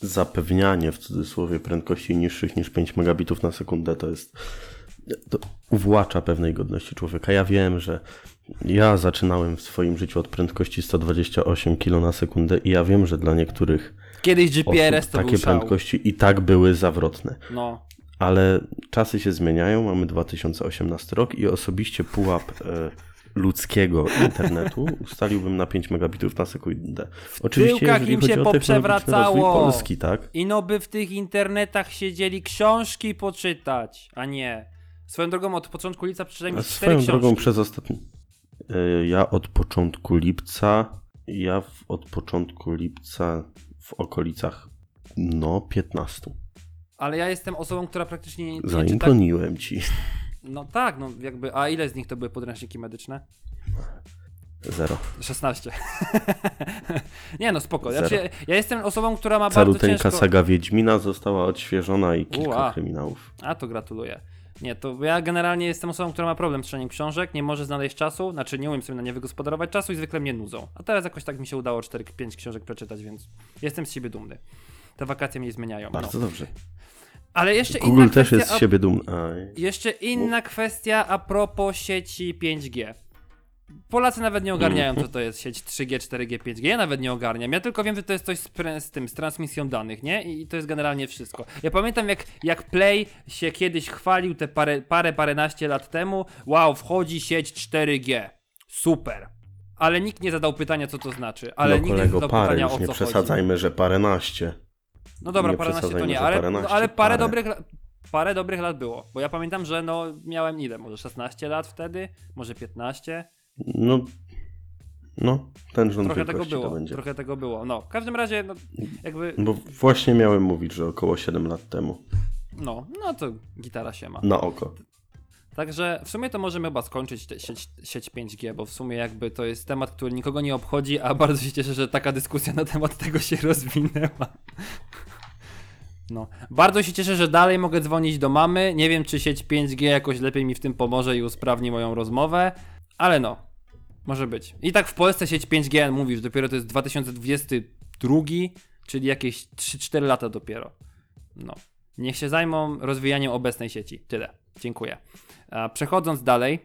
[SPEAKER 2] zapewnianie w cudzysłowie prędkości niższych niż 5 megabitów na sekundę to jest. To uwłacza pewnej godności człowieka. Ja wiem, że ja zaczynałem w swoim życiu od prędkości 128 km na sekundę i ja wiem, że dla niektórych
[SPEAKER 1] Kiedyś GPRS to
[SPEAKER 2] takie prędkości i tak były zawrotne.
[SPEAKER 1] No,
[SPEAKER 2] Ale czasy się zmieniają, mamy 2018 rok i osobiście pułap e, ludzkiego internetu ustaliłbym na 5 megabitów na sekundę. Oczywiście
[SPEAKER 1] tyłkach im się poprzewracało.
[SPEAKER 2] Polski, tak?
[SPEAKER 1] i no by w tych internetach siedzieli książki poczytać, a nie. Swoją drogą od początku lipca przeczytałem już
[SPEAKER 2] swoją
[SPEAKER 1] książki.
[SPEAKER 2] drogą przez ostatni... E, Ja od początku lipca, ja w, od początku lipca w okolicach no 15.
[SPEAKER 1] Ale ja jestem osobą, która praktycznie nie, nie czyta...
[SPEAKER 2] Zaimponiłem ci.
[SPEAKER 1] No tak, no jakby, a ile z nich to były podręczniki medyczne?
[SPEAKER 2] Zero.
[SPEAKER 1] 16. nie no, spoko.
[SPEAKER 2] Zero.
[SPEAKER 1] Znaczy, ja jestem osobą, która ma bardzo
[SPEAKER 2] Caluteńka
[SPEAKER 1] ciężko...
[SPEAKER 2] saga Wiedźmina została odświeżona i kilka
[SPEAKER 1] Ua.
[SPEAKER 2] kryminałów.
[SPEAKER 1] A to gratuluję. Nie, to ja generalnie jestem osobą, która ma problem z czytaniem książek, nie może znaleźć czasu, znaczy nie umiem sobie na nie wygospodarować czasu i zwykle mnie nudzą. A teraz jakoś tak mi się udało 4-5 książek przeczytać, więc jestem z siebie dumny. Te wakacje mnie zmieniają. No.
[SPEAKER 2] Bardzo dobrze.
[SPEAKER 1] Ale jeszcze
[SPEAKER 2] Google
[SPEAKER 1] inna
[SPEAKER 2] też
[SPEAKER 1] kwestia,
[SPEAKER 2] jest z siebie dumny.
[SPEAKER 1] Jeszcze inna kwestia a propos sieci 5G. Polacy nawet nie ogarniają, co to jest sieć 3G, 4G, 5G. Ja nawet nie ogarniam. Ja tylko wiem, że to jest coś z, z tym, z transmisją danych, nie? I to jest generalnie wszystko. Ja pamiętam, jak, jak Play się kiedyś chwalił te parę, parę, paręnaście lat temu. Wow, wchodzi sieć 4G. Super. Ale nikt nie zadał pytania, co to znaczy. Ale
[SPEAKER 2] no
[SPEAKER 1] nikt nie zadał
[SPEAKER 2] parę,
[SPEAKER 1] pytania,
[SPEAKER 2] już
[SPEAKER 1] o
[SPEAKER 2] nie
[SPEAKER 1] co chodzi.
[SPEAKER 2] przesadzajmy, że paręnaście.
[SPEAKER 1] No dobra,
[SPEAKER 2] Nie
[SPEAKER 1] paręnaście to nie, ale,
[SPEAKER 2] paręnaście,
[SPEAKER 1] ale parę,
[SPEAKER 2] parę.
[SPEAKER 1] dobrych lat. Parę dobrych lat było, bo ja pamiętam, że no miałem ile, może 16 lat wtedy, może 15.
[SPEAKER 2] No, no ten rząd
[SPEAKER 1] Trochę tego
[SPEAKER 2] wielkości to
[SPEAKER 1] było,
[SPEAKER 2] będzie.
[SPEAKER 1] trochę tego było. No, w każdym razie, no, jakby,
[SPEAKER 2] Bo właśnie miałem mówić, że około 7 lat temu.
[SPEAKER 1] no, no to gitara się ma.
[SPEAKER 2] Na oko.
[SPEAKER 1] Także w sumie to możemy chyba skończyć sieć, sieć 5G, bo w sumie jakby to jest temat, który nikogo nie obchodzi, a bardzo się cieszę, że taka dyskusja na temat tego się rozwinęła. No, bardzo się cieszę, że dalej mogę dzwonić do mamy. Nie wiem, czy sieć 5G jakoś lepiej mi w tym pomoże i usprawni moją rozmowę, ale no, może być. I tak w Polsce sieć 5G, mówisz, dopiero to jest 2022, czyli jakieś 3-4 lata dopiero. No. Niech się zajmą rozwijaniem obecnej sieci. Tyle. Dziękuję. A przechodząc dalej,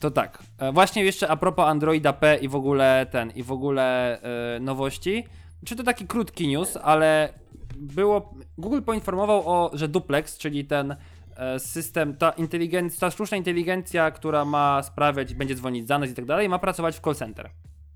[SPEAKER 1] to tak. E, właśnie jeszcze a propos Androida P i w ogóle ten, i w ogóle e, nowości. Czy to taki krótki news, ale było. Google poinformował o, że Duplex, czyli ten e, system, ta inteligencja, ta sztuczna inteligencja, która ma sprawiać, będzie dzwonić za nas i tak dalej, ma pracować w call center.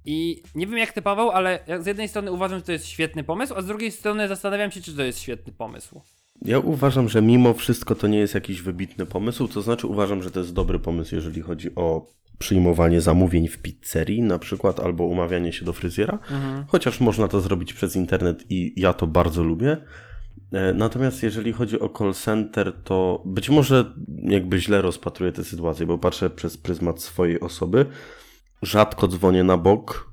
[SPEAKER 1] I nie wiem jak ty Paweł, ale z jednej strony uważam, że to jest świetny pomysł, a z drugiej strony zastanawiam się, czy to jest świetny pomysł.
[SPEAKER 2] Ja uważam, że mimo wszystko to nie jest jakiś wybitny pomysł, to znaczy uważam, że to jest dobry pomysł, jeżeli chodzi o przyjmowanie zamówień w pizzerii na przykład, albo umawianie się do fryzjera, mhm. chociaż można to zrobić przez internet i ja to bardzo lubię. E, natomiast jeżeli chodzi o call center, to być może jakby źle rozpatruję tę sytuację, bo patrzę przez pryzmat swojej osoby. Rzadko dzwonię na bok,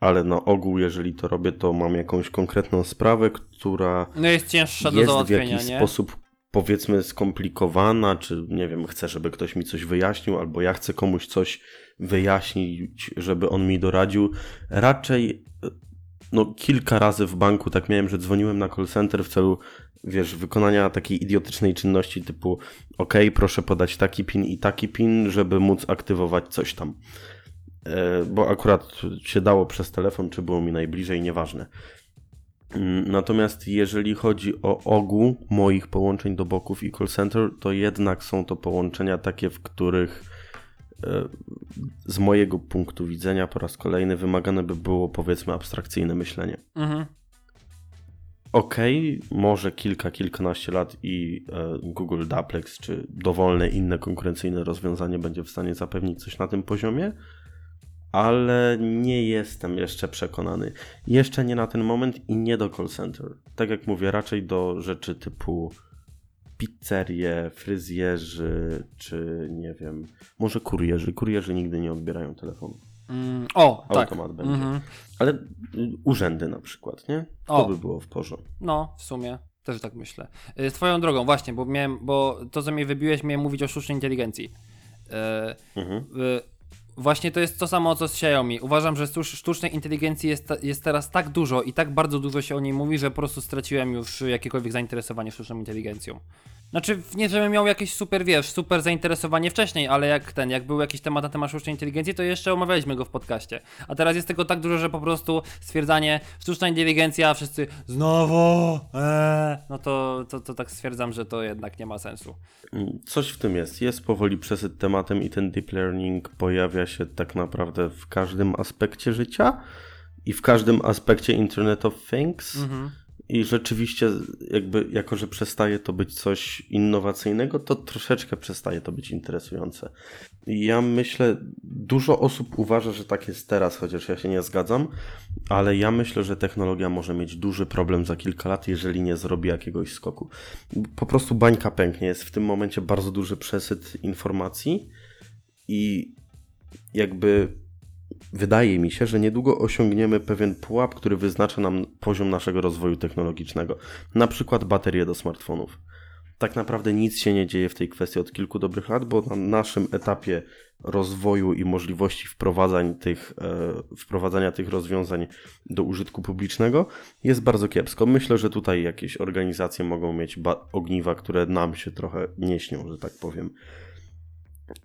[SPEAKER 2] ale na ogół, jeżeli to robię, to mam jakąś konkretną sprawę, która
[SPEAKER 1] no jest cięższa do załatwienia,
[SPEAKER 2] w jakiś
[SPEAKER 1] nie?
[SPEAKER 2] sposób powiedzmy skomplikowana, czy nie wiem, chcę, żeby ktoś mi coś wyjaśnił, albo ja chcę komuś coś wyjaśnić, żeby on mi doradził. Raczej no kilka razy w banku tak miałem, że dzwoniłem na call center w celu wiesz, wykonania takiej idiotycznej czynności typu ok, proszę podać taki pin i taki pin, żeby móc aktywować coś tam. E, bo akurat się dało przez telefon, czy było mi najbliżej, nieważne. Mm, natomiast jeżeli chodzi o ogół moich połączeń do boków i call center, to jednak są to połączenia takie, w których e, z mojego punktu widzenia po raz kolejny wymagane by było powiedzmy abstrakcyjne myślenie. Mhm. Okej, okay, może kilka, kilkanaście lat i e, Google Duplex czy dowolne inne konkurencyjne rozwiązanie będzie w stanie zapewnić coś na tym poziomie, ale nie jestem jeszcze przekonany. Jeszcze nie na ten moment i nie do call center. Tak jak mówię, raczej do rzeczy typu pizzerie, fryzjerzy, czy nie wiem, może kurierzy. Kurierzy nigdy nie odbierają telefonu.
[SPEAKER 1] Mm, o,
[SPEAKER 2] Automat
[SPEAKER 1] tak.
[SPEAKER 2] będzie. Mm -hmm. Ale y, urzędy na przykład, nie? To o. by było w porządku.
[SPEAKER 1] No, w sumie. Też tak myślę. Y, swoją drogą, właśnie, bo miałem, bo to, co mnie wybiłeś, miałem mówić o sztucznej inteligencji. Yy, mhm. yy, Właśnie to jest to samo co z Xiaomi. Uważam, że sztucznej inteligencji jest, jest teraz tak dużo i tak bardzo dużo się o niej mówi, że po prostu straciłem już jakiekolwiek zainteresowanie sztuczną inteligencją. Znaczy, nie żebym miał jakieś super, wiesz, super zainteresowanie wcześniej, ale jak ten, jak był jakiś temat na temat sztucznej inteligencji, to jeszcze omawialiśmy go w podcaście. A teraz jest tego tak dużo, że po prostu stwierdzanie sztuczna inteligencja, wszyscy znowu, ee, no to, to, to tak stwierdzam, że to jednak nie ma sensu.
[SPEAKER 2] Coś w tym jest. Jest powoli przesyt tematem i ten deep learning pojawia się tak naprawdę w każdym aspekcie życia i w każdym aspekcie Internet of Things. Mhm i rzeczywiście, jakby, jako że przestaje to być coś innowacyjnego, to troszeczkę przestaje to być interesujące. Ja myślę, dużo osób uważa, że tak jest teraz, chociaż ja się nie zgadzam, ale ja myślę, że technologia może mieć duży problem za kilka lat, jeżeli nie zrobi jakiegoś skoku. Po prostu bańka pęknie. Jest w tym momencie bardzo duży przesyt informacji i jakby wydaje mi się, że niedługo osiągniemy pewien pułap, który wyznacza nam poziom naszego rozwoju technologicznego. Na przykład baterie do smartfonów. Tak naprawdę nic się nie dzieje w tej kwestii od kilku dobrych lat, bo na naszym etapie rozwoju i możliwości wprowadzań tych, e, wprowadzania tych rozwiązań do użytku publicznego jest bardzo kiepsko. Myślę, że tutaj jakieś organizacje mogą mieć ogniwa, które nam się trochę nie śnią, że tak powiem.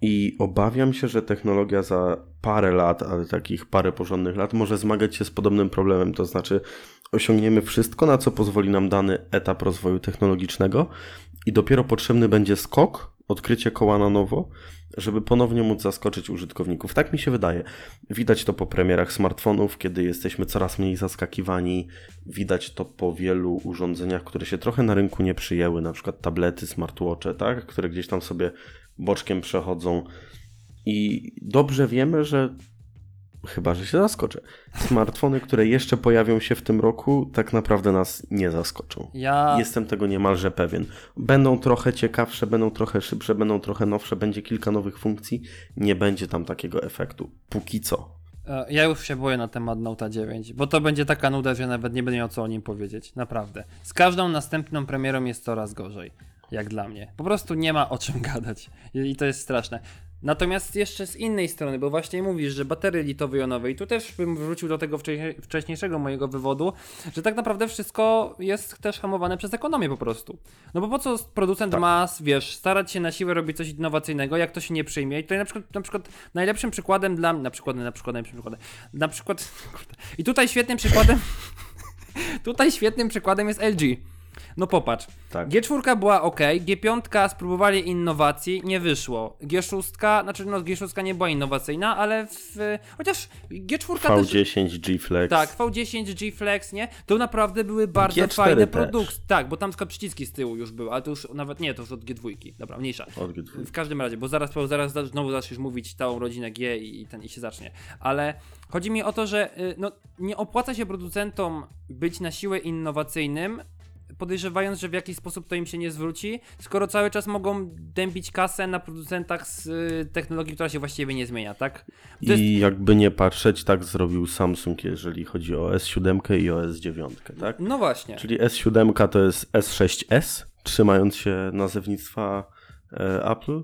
[SPEAKER 2] I obawiam się, że technologia za parę lat, ale takich parę porządnych lat, może zmagać się z podobnym problemem. To znaczy, osiągniemy wszystko, na co pozwoli nam dany etap rozwoju technologicznego, i dopiero potrzebny będzie skok, odkrycie koła na nowo, żeby ponownie móc zaskoczyć użytkowników. Tak mi się wydaje. Widać to po premierach smartfonów, kiedy jesteśmy coraz mniej zaskakiwani. Widać to po wielu urządzeniach, które się trochę na rynku nie przyjęły, na przykład tablety, smartwatche, tak? które gdzieś tam sobie boczkiem przechodzą. I dobrze wiemy, że chyba, że się zaskoczę. Smartfony, które jeszcze pojawią się w tym roku, tak naprawdę nas nie zaskoczą. Ja... Jestem tego niemalże pewien. Będą trochę ciekawsze, będą trochę szybsze, będą trochę nowsze, będzie kilka nowych funkcji. Nie będzie tam takiego efektu. Póki co.
[SPEAKER 1] E, ja już się boję na temat Note 9, bo to będzie taka nuda, że nawet nie będę miał co o nim powiedzieć. Naprawdę. Z każdą następną premierą jest coraz gorzej. Jak dla mnie. Po prostu nie ma o czym gadać i to jest straszne. Natomiast jeszcze z innej strony, bo właśnie mówisz, że baterie litowo-jonowe i tu też bym wrócił do tego wcześniejszego mojego wywodu, że tak naprawdę wszystko jest też hamowane przez ekonomię po prostu. No bo po co producent tak. ma, wiesz, starać się na siłę robić coś innowacyjnego, jak to się nie przyjmie. I tutaj na przykład, na przykład najlepszym przykładem dla na przykład, na przykład, najlepszym przykładem, na przykład, i tutaj świetnym przykładem, tutaj świetnym przykładem jest LG. No popatrz. Tak. G4 była ok, G5 spróbowali innowacji, nie wyszło. G6, znaczy no G6 nie była innowacyjna, ale w, chociaż G4
[SPEAKER 2] V10 też, G Flex.
[SPEAKER 1] Tak, V10 G Flex, nie? To naprawdę były bardzo G4 fajne produkty. Tak, bo tam tylko przyciski z tyłu już były, ale to już nawet nie, to już od G2. Dobra, mniejsza. Od G2. W każdym razie, bo zaraz, zaraz znowu zaczniesz mówić całą rodzinę G i, ten i się zacznie. Ale chodzi mi o to, że y, no, nie opłaca się producentom być na siłę innowacyjnym, podejrzewając, że w jakiś sposób to im się nie zwróci, skoro cały czas mogą dębić kasę na producentach z y, technologii, która się właściwie nie zmienia, tak?
[SPEAKER 2] To I jest... jakby nie patrzeć, tak zrobił Samsung, jeżeli chodzi o S7 i o S9, tak?
[SPEAKER 1] No właśnie.
[SPEAKER 2] Czyli S7 to jest S6S, trzymając się nazewnictwa e, Apple,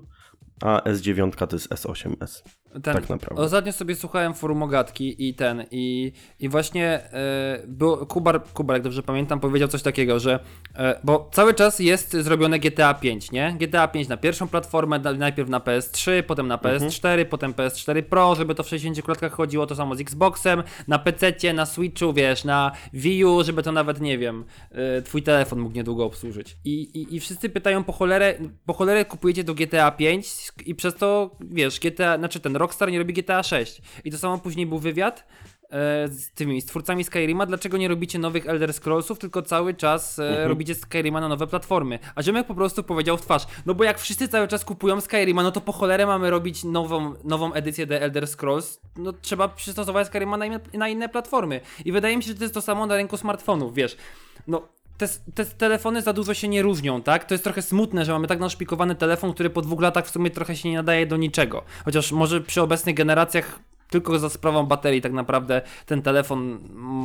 [SPEAKER 2] a S9 to jest S8S. Ten, tak naprawdę.
[SPEAKER 1] Ostatnio sobie słuchałem forum Ogatki i ten, i, i właśnie e, był, Kubar, Kubar, jak dobrze pamiętam, powiedział coś takiego, że e, bo cały czas jest zrobione GTA 5, nie? GTA 5 na pierwszą platformę, najpierw na PS3, potem na PS4, mhm. potem PS4 Pro, żeby to w 60 klatkach chodziło, to samo z Xboxem, na PC, na Switchu, wiesz, na Wii U, żeby to nawet, nie wiem, e, twój telefon mógł niedługo obsłużyć. I, i, I wszyscy pytają po cholerę, po cholerę kupujecie do GTA 5 i przez to, wiesz, GTA, znaczy ten Rockstar nie robi GTA 6. I to samo później był wywiad e, z tymi z twórcami Skyrima, dlaczego nie robicie nowych Elder Scrollsów, tylko cały czas e, mhm. robicie Skyrima na nowe platformy. A Ziomek po prostu powiedział w twarz, no bo jak wszyscy cały czas kupują Skyrima, no to po cholerę mamy robić nową, nową edycję The Elder Scrolls, no trzeba przystosować Skyrima na, na inne platformy. I wydaje mi się, że to jest to samo na rynku smartfonów, wiesz. No, te, te, telefony za dużo się nie różnią, tak? To jest trochę smutne, że mamy tak naszpikowany telefon, który po dwóch latach w sumie trochę się nie nadaje do niczego. Chociaż może przy obecnych generacjach tylko za sprawą baterii tak naprawdę ten telefon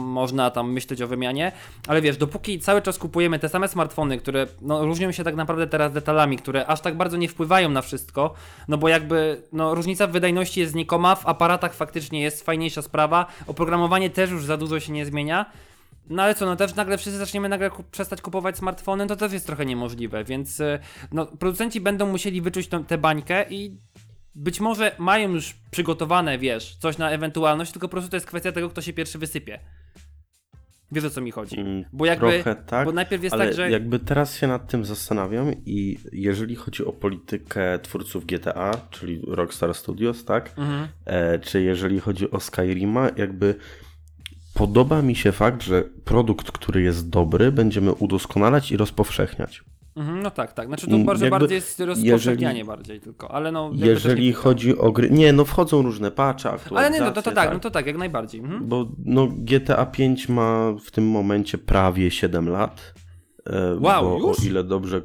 [SPEAKER 1] można tam myśleć o wymianie, ale wiesz, dopóki cały czas kupujemy te same smartfony, które no, różnią się tak naprawdę teraz detalami, które aż tak bardzo nie wpływają na wszystko, no bo jakby no, różnica w wydajności jest znikoma, w aparatach faktycznie jest fajniejsza sprawa, oprogramowanie też już za dużo się nie zmienia, no ale co, no też nagle wszyscy zaczniemy nagle ku przestać kupować smartfony, to też jest trochę niemożliwe, więc y, no, producenci będą musieli wyczuć tę bańkę i być może mają już przygotowane, wiesz, coś na ewentualność, tylko po prostu to jest kwestia tego, kto się pierwszy wysypie. Wiesz o co mi chodzi? Mm,
[SPEAKER 2] bo jakby, Trochę tak, bo najpierw jest ale tak, że... jakby teraz się nad tym zastanawiam i jeżeli chodzi o politykę twórców GTA, czyli Rockstar Studios, tak? Mhm. E, czy jeżeli chodzi o Skyrima, jakby podoba mi się fakt, że produkt, który jest dobry, będziemy udoskonalać i rozpowszechniać.
[SPEAKER 1] Mhm, no tak, tak. Znaczy to bardzo jakby, bardziej jest rozpowszechnianie jeżeli, bardziej tylko, ale no...
[SPEAKER 2] Jeżeli chodzi o gry... Nie, no wchodzą różne aktualizacje.
[SPEAKER 1] Ale nie, no to, to tak, tak, no to tak, jak najbardziej. Mhm.
[SPEAKER 2] Bo no GTA 5 ma w tym momencie prawie 7 lat.
[SPEAKER 1] E, wow, już?
[SPEAKER 2] O ile dobrze...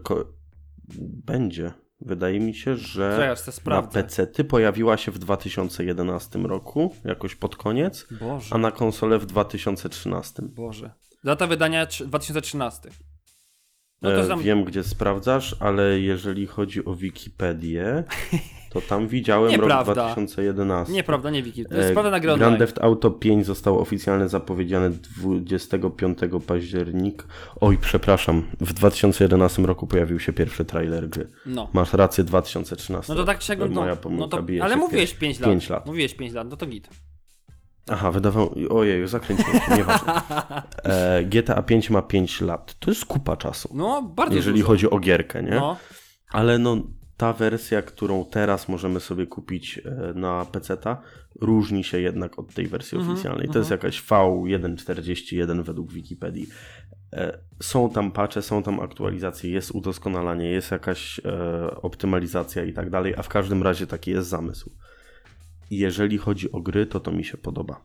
[SPEAKER 2] Będzie. Wydaje mi się, że na PC pojawiła się w 2011 roku, jakoś pod koniec, Boże. a na konsolę w 2013.
[SPEAKER 1] Boże. Data wydania 2013.
[SPEAKER 2] No sam... Wiem, gdzie sprawdzasz, ale jeżeli chodzi o Wikipedię, to tam widziałem rok 2011.
[SPEAKER 1] Nieprawda, nie Wiki. To jest sprawa na
[SPEAKER 2] Grand Grand Theft Auto 5 zostało oficjalnie zapowiedziane 25 października. Oj, przepraszam, w 2011 roku pojawił się pierwszy trailer gry. No. Masz rację, 2013.
[SPEAKER 1] No to tak czego, no, Moja no to, ale mówiłeś 5 lat. 5 lat. Mówiłeś 5 lat, no to git.
[SPEAKER 2] Aha, wydawał. Ojej, zakręciłem się, nieważne. E, GTA 5 ma 5 lat. To jest kupa czasu.
[SPEAKER 1] No, bardzo
[SPEAKER 2] Jeżeli dużo. chodzi o gierkę, nie? No. Ale no, ta wersja, którą teraz możemy sobie kupić e, na PC-ta, różni się jednak od tej wersji mm -hmm, oficjalnej. To mm -hmm. jest mhm. jakaś V1.41 według Wikipedii. E, są tam patche, są tam aktualizacje, jest udoskonalanie, jest jakaś e, optymalizacja i tak dalej, a w każdym razie taki jest zamysł jeżeli chodzi o gry, to to mi się podoba.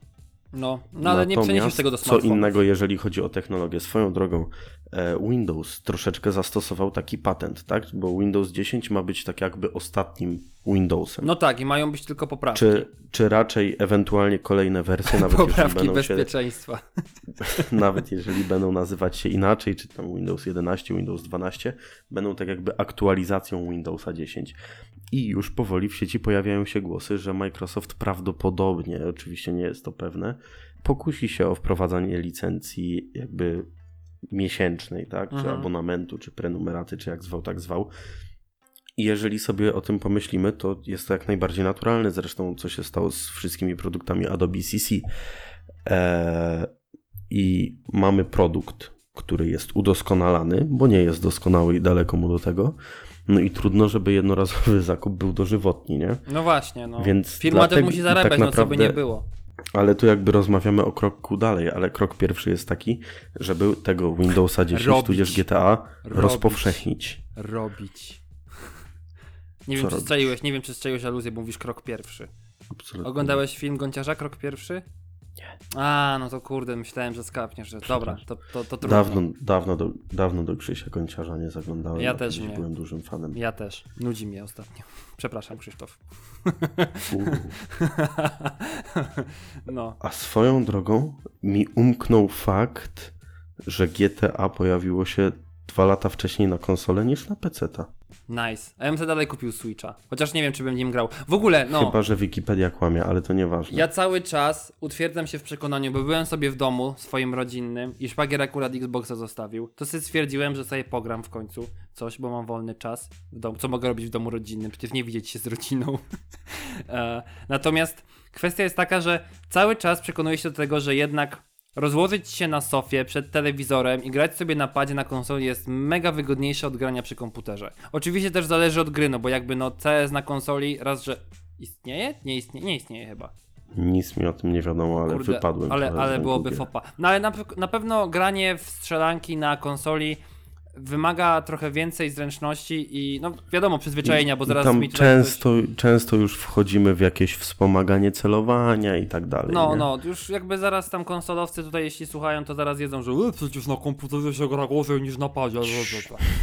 [SPEAKER 1] No, no ale nie przeniesiesz tego do
[SPEAKER 2] co
[SPEAKER 1] smartfonów.
[SPEAKER 2] innego, jeżeli chodzi o technologię. Swoją drogą, e, Windows troszeczkę zastosował taki patent, tak? Bo Windows 10 ma być tak jakby ostatnim Windowsem.
[SPEAKER 1] No tak, i mają być tylko poprawki.
[SPEAKER 2] Czy, czy raczej ewentualnie kolejne wersje, nawet jeżeli,
[SPEAKER 1] poprawki
[SPEAKER 2] będą się,
[SPEAKER 1] bezpieczeństwa.
[SPEAKER 2] nawet jeżeli będą nazywać się inaczej, czy tam Windows 11, Windows 12, będą tak jakby aktualizacją Windowsa 10. I już powoli w sieci pojawiają się głosy, że Microsoft prawdopodobnie, oczywiście nie jest to pewne, pokusi się o wprowadzanie licencji jakby miesięcznej, tak? Czy
[SPEAKER 1] Mhm.
[SPEAKER 2] abonamentu, czy prenumeraty, czy jak zwał, tak zwał. I jeżeli sobie o tym pomyślimy, to jest to jak najbardziej naturalne. Zresztą, co się stało z wszystkimi produktami Adobe CC. Eee, I mamy produkt, który jest udoskonalany, bo nie jest doskonały i daleko mu do tego. No i trudno, żeby jednorazowy zakup był dożywotni, nie?
[SPEAKER 1] No właśnie, no.
[SPEAKER 2] Więc
[SPEAKER 1] Firma też musi zarabiać,
[SPEAKER 2] tak
[SPEAKER 1] no co by
[SPEAKER 2] naprawdę-
[SPEAKER 1] nie było.
[SPEAKER 2] Ale tu jakby rozmawiamy o kroku dalej, ale krok pierwszy jest taki, żeby tego Windowsa 10
[SPEAKER 1] Robić.
[SPEAKER 2] tudzież GTA
[SPEAKER 1] Robić.
[SPEAKER 2] rozpowszechnić.
[SPEAKER 1] Robić. Nie
[SPEAKER 2] Co
[SPEAKER 1] wiem, czy
[SPEAKER 2] robić?
[SPEAKER 1] strzeliłeś, nie wiem, czy strzeliłeś aluzję, bo mówisz krok pierwszy.
[SPEAKER 2] Absolutnie.
[SPEAKER 1] Oglądałeś film Gąciarza, krok pierwszy? A, no to kurde, myślałem, że skapniesz. Że... Dobra, to, to, to trudno.
[SPEAKER 2] Dawno, dawno, do, dawno do Krzysia Końciarza nie zaglądałem.
[SPEAKER 1] Ja też nie.
[SPEAKER 2] byłem dużym fanem.
[SPEAKER 1] Ja też. Nudzi mnie ostatnio. Przepraszam, Krzysztof. No.
[SPEAKER 2] A swoją drogą mi umknął fakt, że GTA pojawiło się dwa lata wcześniej na konsolę niż na PC-ta.
[SPEAKER 1] Nice. A ja bym sobie dalej kupił Switcha. Chociaż nie wiem, czy bym nim grał. W ogóle, no.
[SPEAKER 2] Chyba, że Wikipedia kłamie, ale to nieważne.
[SPEAKER 1] Ja cały czas utwierdzam się w przekonaniu, bo byłem sobie w domu swoim rodzinnym i szwagier akurat Xboxa zostawił. To sobie stwierdziłem, że sobie pogram w końcu coś, bo mam wolny czas w domu. Co mogę robić w domu rodzinnym? Przecież nie widzieć się z rodziną. e, natomiast kwestia jest taka, że cały czas przekonuję się do tego, że jednak rozłożyć się na sofie przed telewizorem i grać sobie na padzie na konsoli jest mega wygodniejsze od grania przy komputerze. Oczywiście też zależy od gry, no bo jakby no CS na konsoli raz, że istnieje? Nie istnieje, nie istnieje chyba.
[SPEAKER 2] Nic mi o tym nie wiadomo, ale
[SPEAKER 1] Kurde,
[SPEAKER 2] wypadłem.
[SPEAKER 1] Ale, ale byłoby fopa. No ale na, na pewno granie w strzelanki na konsoli wymaga trochę więcej zręczności i no wiadomo, przyzwyczajenia, bo zaraz mi
[SPEAKER 2] często, często już wchodzimy w jakieś wspomaganie celowania i tak dalej.
[SPEAKER 1] No,
[SPEAKER 2] nie?
[SPEAKER 1] no, już jakby zaraz tam konsolowcy tutaj, jeśli słuchają, to zaraz jedzą, że e, przecież na komputerze się gra gorzej niż na padzie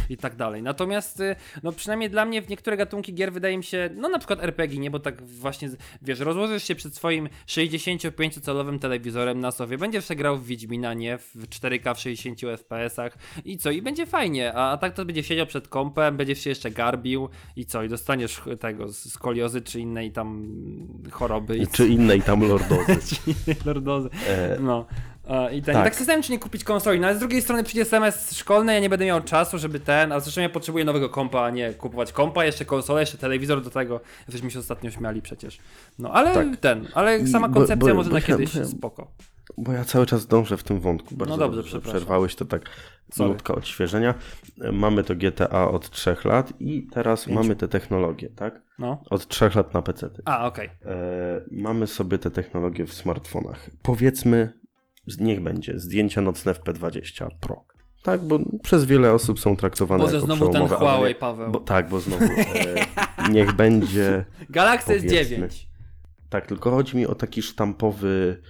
[SPEAKER 1] i tak dalej. Natomiast, y, no przynajmniej dla mnie w niektóre gatunki gier wydaje mi się, no na przykład RPG, nie, bo tak właśnie, wiesz, rozłożysz się przed swoim 65-calowym telewizorem na sobie, będziesz grał w Wiedźmina, nie, w 4K w 60 FPS-ach i co, i będzie fajnie, a, a tak to będzie siedział przed kompem, będziesz się jeszcze garbił i co, i dostaniesz tego, skoliozy czy innej tam choroby. I
[SPEAKER 2] Czy innej tam lordozy.
[SPEAKER 1] Lordozy.
[SPEAKER 2] E,
[SPEAKER 1] No. A, I ten,
[SPEAKER 2] Tak.
[SPEAKER 1] tak. tak zastanawiam, czy nie kupić konsoli, no ale z drugiej strony przyjdzie SMS szkolny, ja nie będę miał czasu, żeby ten, a zresztą ja potrzebuję nowego kompa, a nie kupować kompa, jeszcze konsolę, jeszcze telewizor do tego. Jesteśmy się ostatnio śmiali przecież. No ale
[SPEAKER 2] Tak.
[SPEAKER 1] ten, ale
[SPEAKER 2] I
[SPEAKER 1] sama
[SPEAKER 2] bo-
[SPEAKER 1] koncepcja
[SPEAKER 2] bo-
[SPEAKER 1] może
[SPEAKER 2] bo
[SPEAKER 1] na kiedyś
[SPEAKER 2] bo ja-
[SPEAKER 1] spoko.
[SPEAKER 2] Bo ja cały czas dążę w tym wątku. Bardzo
[SPEAKER 1] No dobrze,
[SPEAKER 2] dobrze. Przerwałeś to tak.
[SPEAKER 1] Sorry.
[SPEAKER 2] Odświeżenia. Mamy to GTA od 3 lat i teraz mamy te technologie, tak?
[SPEAKER 1] No.
[SPEAKER 2] Od 3 lat na PC.
[SPEAKER 1] A, okej.
[SPEAKER 2] E, mamy sobie te technologie w smartfonach. Powiedzmy, niech będzie zdjęcia nocne w P20 Pro. Tak, bo przez wiele osób są traktowane
[SPEAKER 1] Boże,
[SPEAKER 2] jako
[SPEAKER 1] znowu ten Huawei,
[SPEAKER 2] nie-
[SPEAKER 1] Paweł.
[SPEAKER 2] Bo, tak, bo znowu e, niech będzie
[SPEAKER 1] Galaxy
[SPEAKER 2] powiedzmy.
[SPEAKER 1] S9.
[SPEAKER 2] Tak, tylko chodzi mi o taki sztampowy,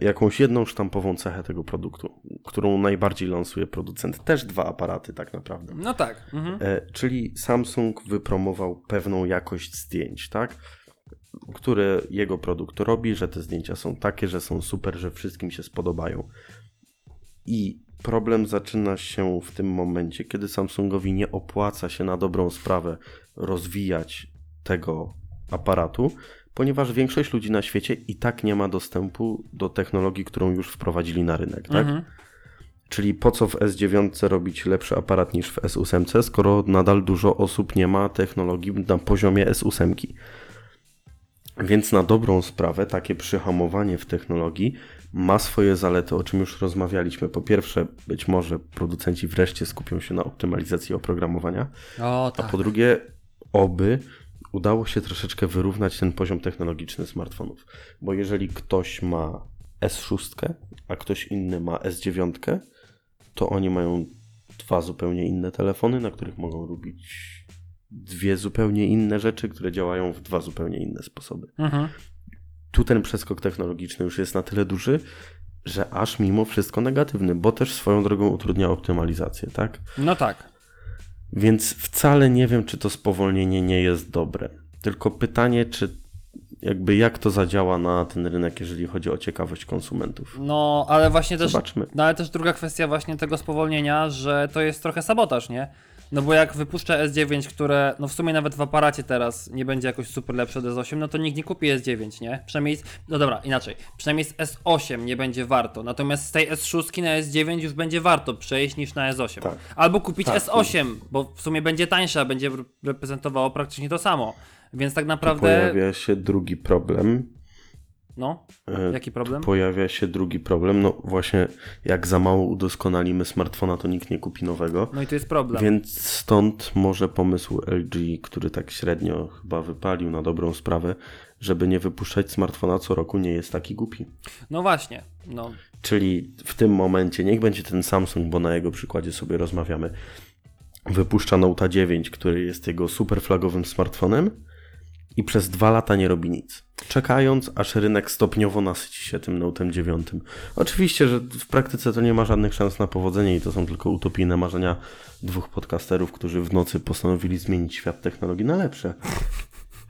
[SPEAKER 2] jakąś jedną sztampową cechę tego produktu, którą najbardziej lansuje producent. Też dwa aparaty tak naprawdę.
[SPEAKER 1] No tak. Mhm.
[SPEAKER 2] E, czyli Samsung wypromował pewną jakość zdjęć, tak? Które jego produkt robi, że te zdjęcia są takie, że są super, że wszystkim się spodobają. I problem zaczyna się w tym momencie, kiedy Samsungowi nie opłaca się na dobrą sprawę rozwijać tego aparatu, ponieważ większość ludzi na świecie i tak nie ma dostępu do technologii, którą już wprowadzili na rynek, tak?
[SPEAKER 1] Mhm.
[SPEAKER 2] Czyli po co w S9 robić lepszy aparat niż w S8, skoro nadal dużo osób nie ma technologii na poziomie S8. Więc na dobrą sprawę takie przyhamowanie w technologii ma swoje zalety, o czym już rozmawialiśmy. Po pierwsze, być może producenci wreszcie skupią się na optymalizacji oprogramowania,
[SPEAKER 1] O,
[SPEAKER 2] a
[SPEAKER 1] tak.
[SPEAKER 2] po drugie, oby udało się troszeczkę wyrównać ten poziom technologiczny smartfonów. Bo jeżeli ktoś ma S6, a ktoś inny ma S9, to oni mają dwa zupełnie inne telefony, na których mogą robić dwie zupełnie inne rzeczy, które działają w dwa zupełnie inne sposoby.
[SPEAKER 1] Mhm.
[SPEAKER 2] tu ten przeskok technologiczny już jest na tyle duży, że aż mimo wszystko negatywny, bo też swoją drogą utrudnia optymalizację, tak?
[SPEAKER 1] No tak.
[SPEAKER 2] Więc wcale nie wiem, czy to spowolnienie nie jest dobre. Tylko pytanie, czy jakby jak to zadziała na ten rynek, jeżeli chodzi o ciekawość konsumentów.
[SPEAKER 1] No, ale właśnie też.
[SPEAKER 2] Zobaczmy.
[SPEAKER 1] No ale też druga kwestia właśnie tego spowolnienia, że to jest trochę sabotaż, nie? No bo jak wypuszczę S9, które no w sumie nawet w aparacie teraz nie będzie jakoś super lepsze od S8, no to nikt nie kupi S9, nie? Przynajmniej, no dobra, inaczej. Przynajmniej z S8 nie będzie warto, natomiast z tej S6 na S9 już będzie warto przejść niż na S8.
[SPEAKER 2] Tak.
[SPEAKER 1] Albo kupić
[SPEAKER 2] Tak.
[SPEAKER 1] S8, bo w sumie będzie tańsza, będzie reprezentowało praktycznie to samo. Więc tak
[SPEAKER 2] Tu
[SPEAKER 1] naprawdę,
[SPEAKER 2] pojawia się drugi problem.
[SPEAKER 1] No,
[SPEAKER 2] E,
[SPEAKER 1] jaki problem?
[SPEAKER 2] Pojawia się drugi problem. No właśnie, jak za mało udoskonalimy smartfona, to nikt nie kupi nowego.
[SPEAKER 1] No i tu jest problem.
[SPEAKER 2] Więc stąd może pomysł LG, który tak średnio chyba wypalił na dobrą sprawę, żeby nie wypuszczać smartfona co roku, nie jest taki głupi.
[SPEAKER 1] No właśnie, no.
[SPEAKER 2] Czyli w tym momencie, niech będzie ten Samsung, bo na jego przykładzie sobie rozmawiamy, wypuszcza Note 9, który jest jego super flagowym smartfonem i przez dwa lata nie robi nic. Czekając, aż rynek stopniowo nasyci się tym Note'em 9. Oczywiście, że w praktyce to nie ma żadnych szans na powodzenie i to są tylko utopijne marzenia dwóch podcasterów, którzy w nocy postanowili zmienić świat technologii na lepsze.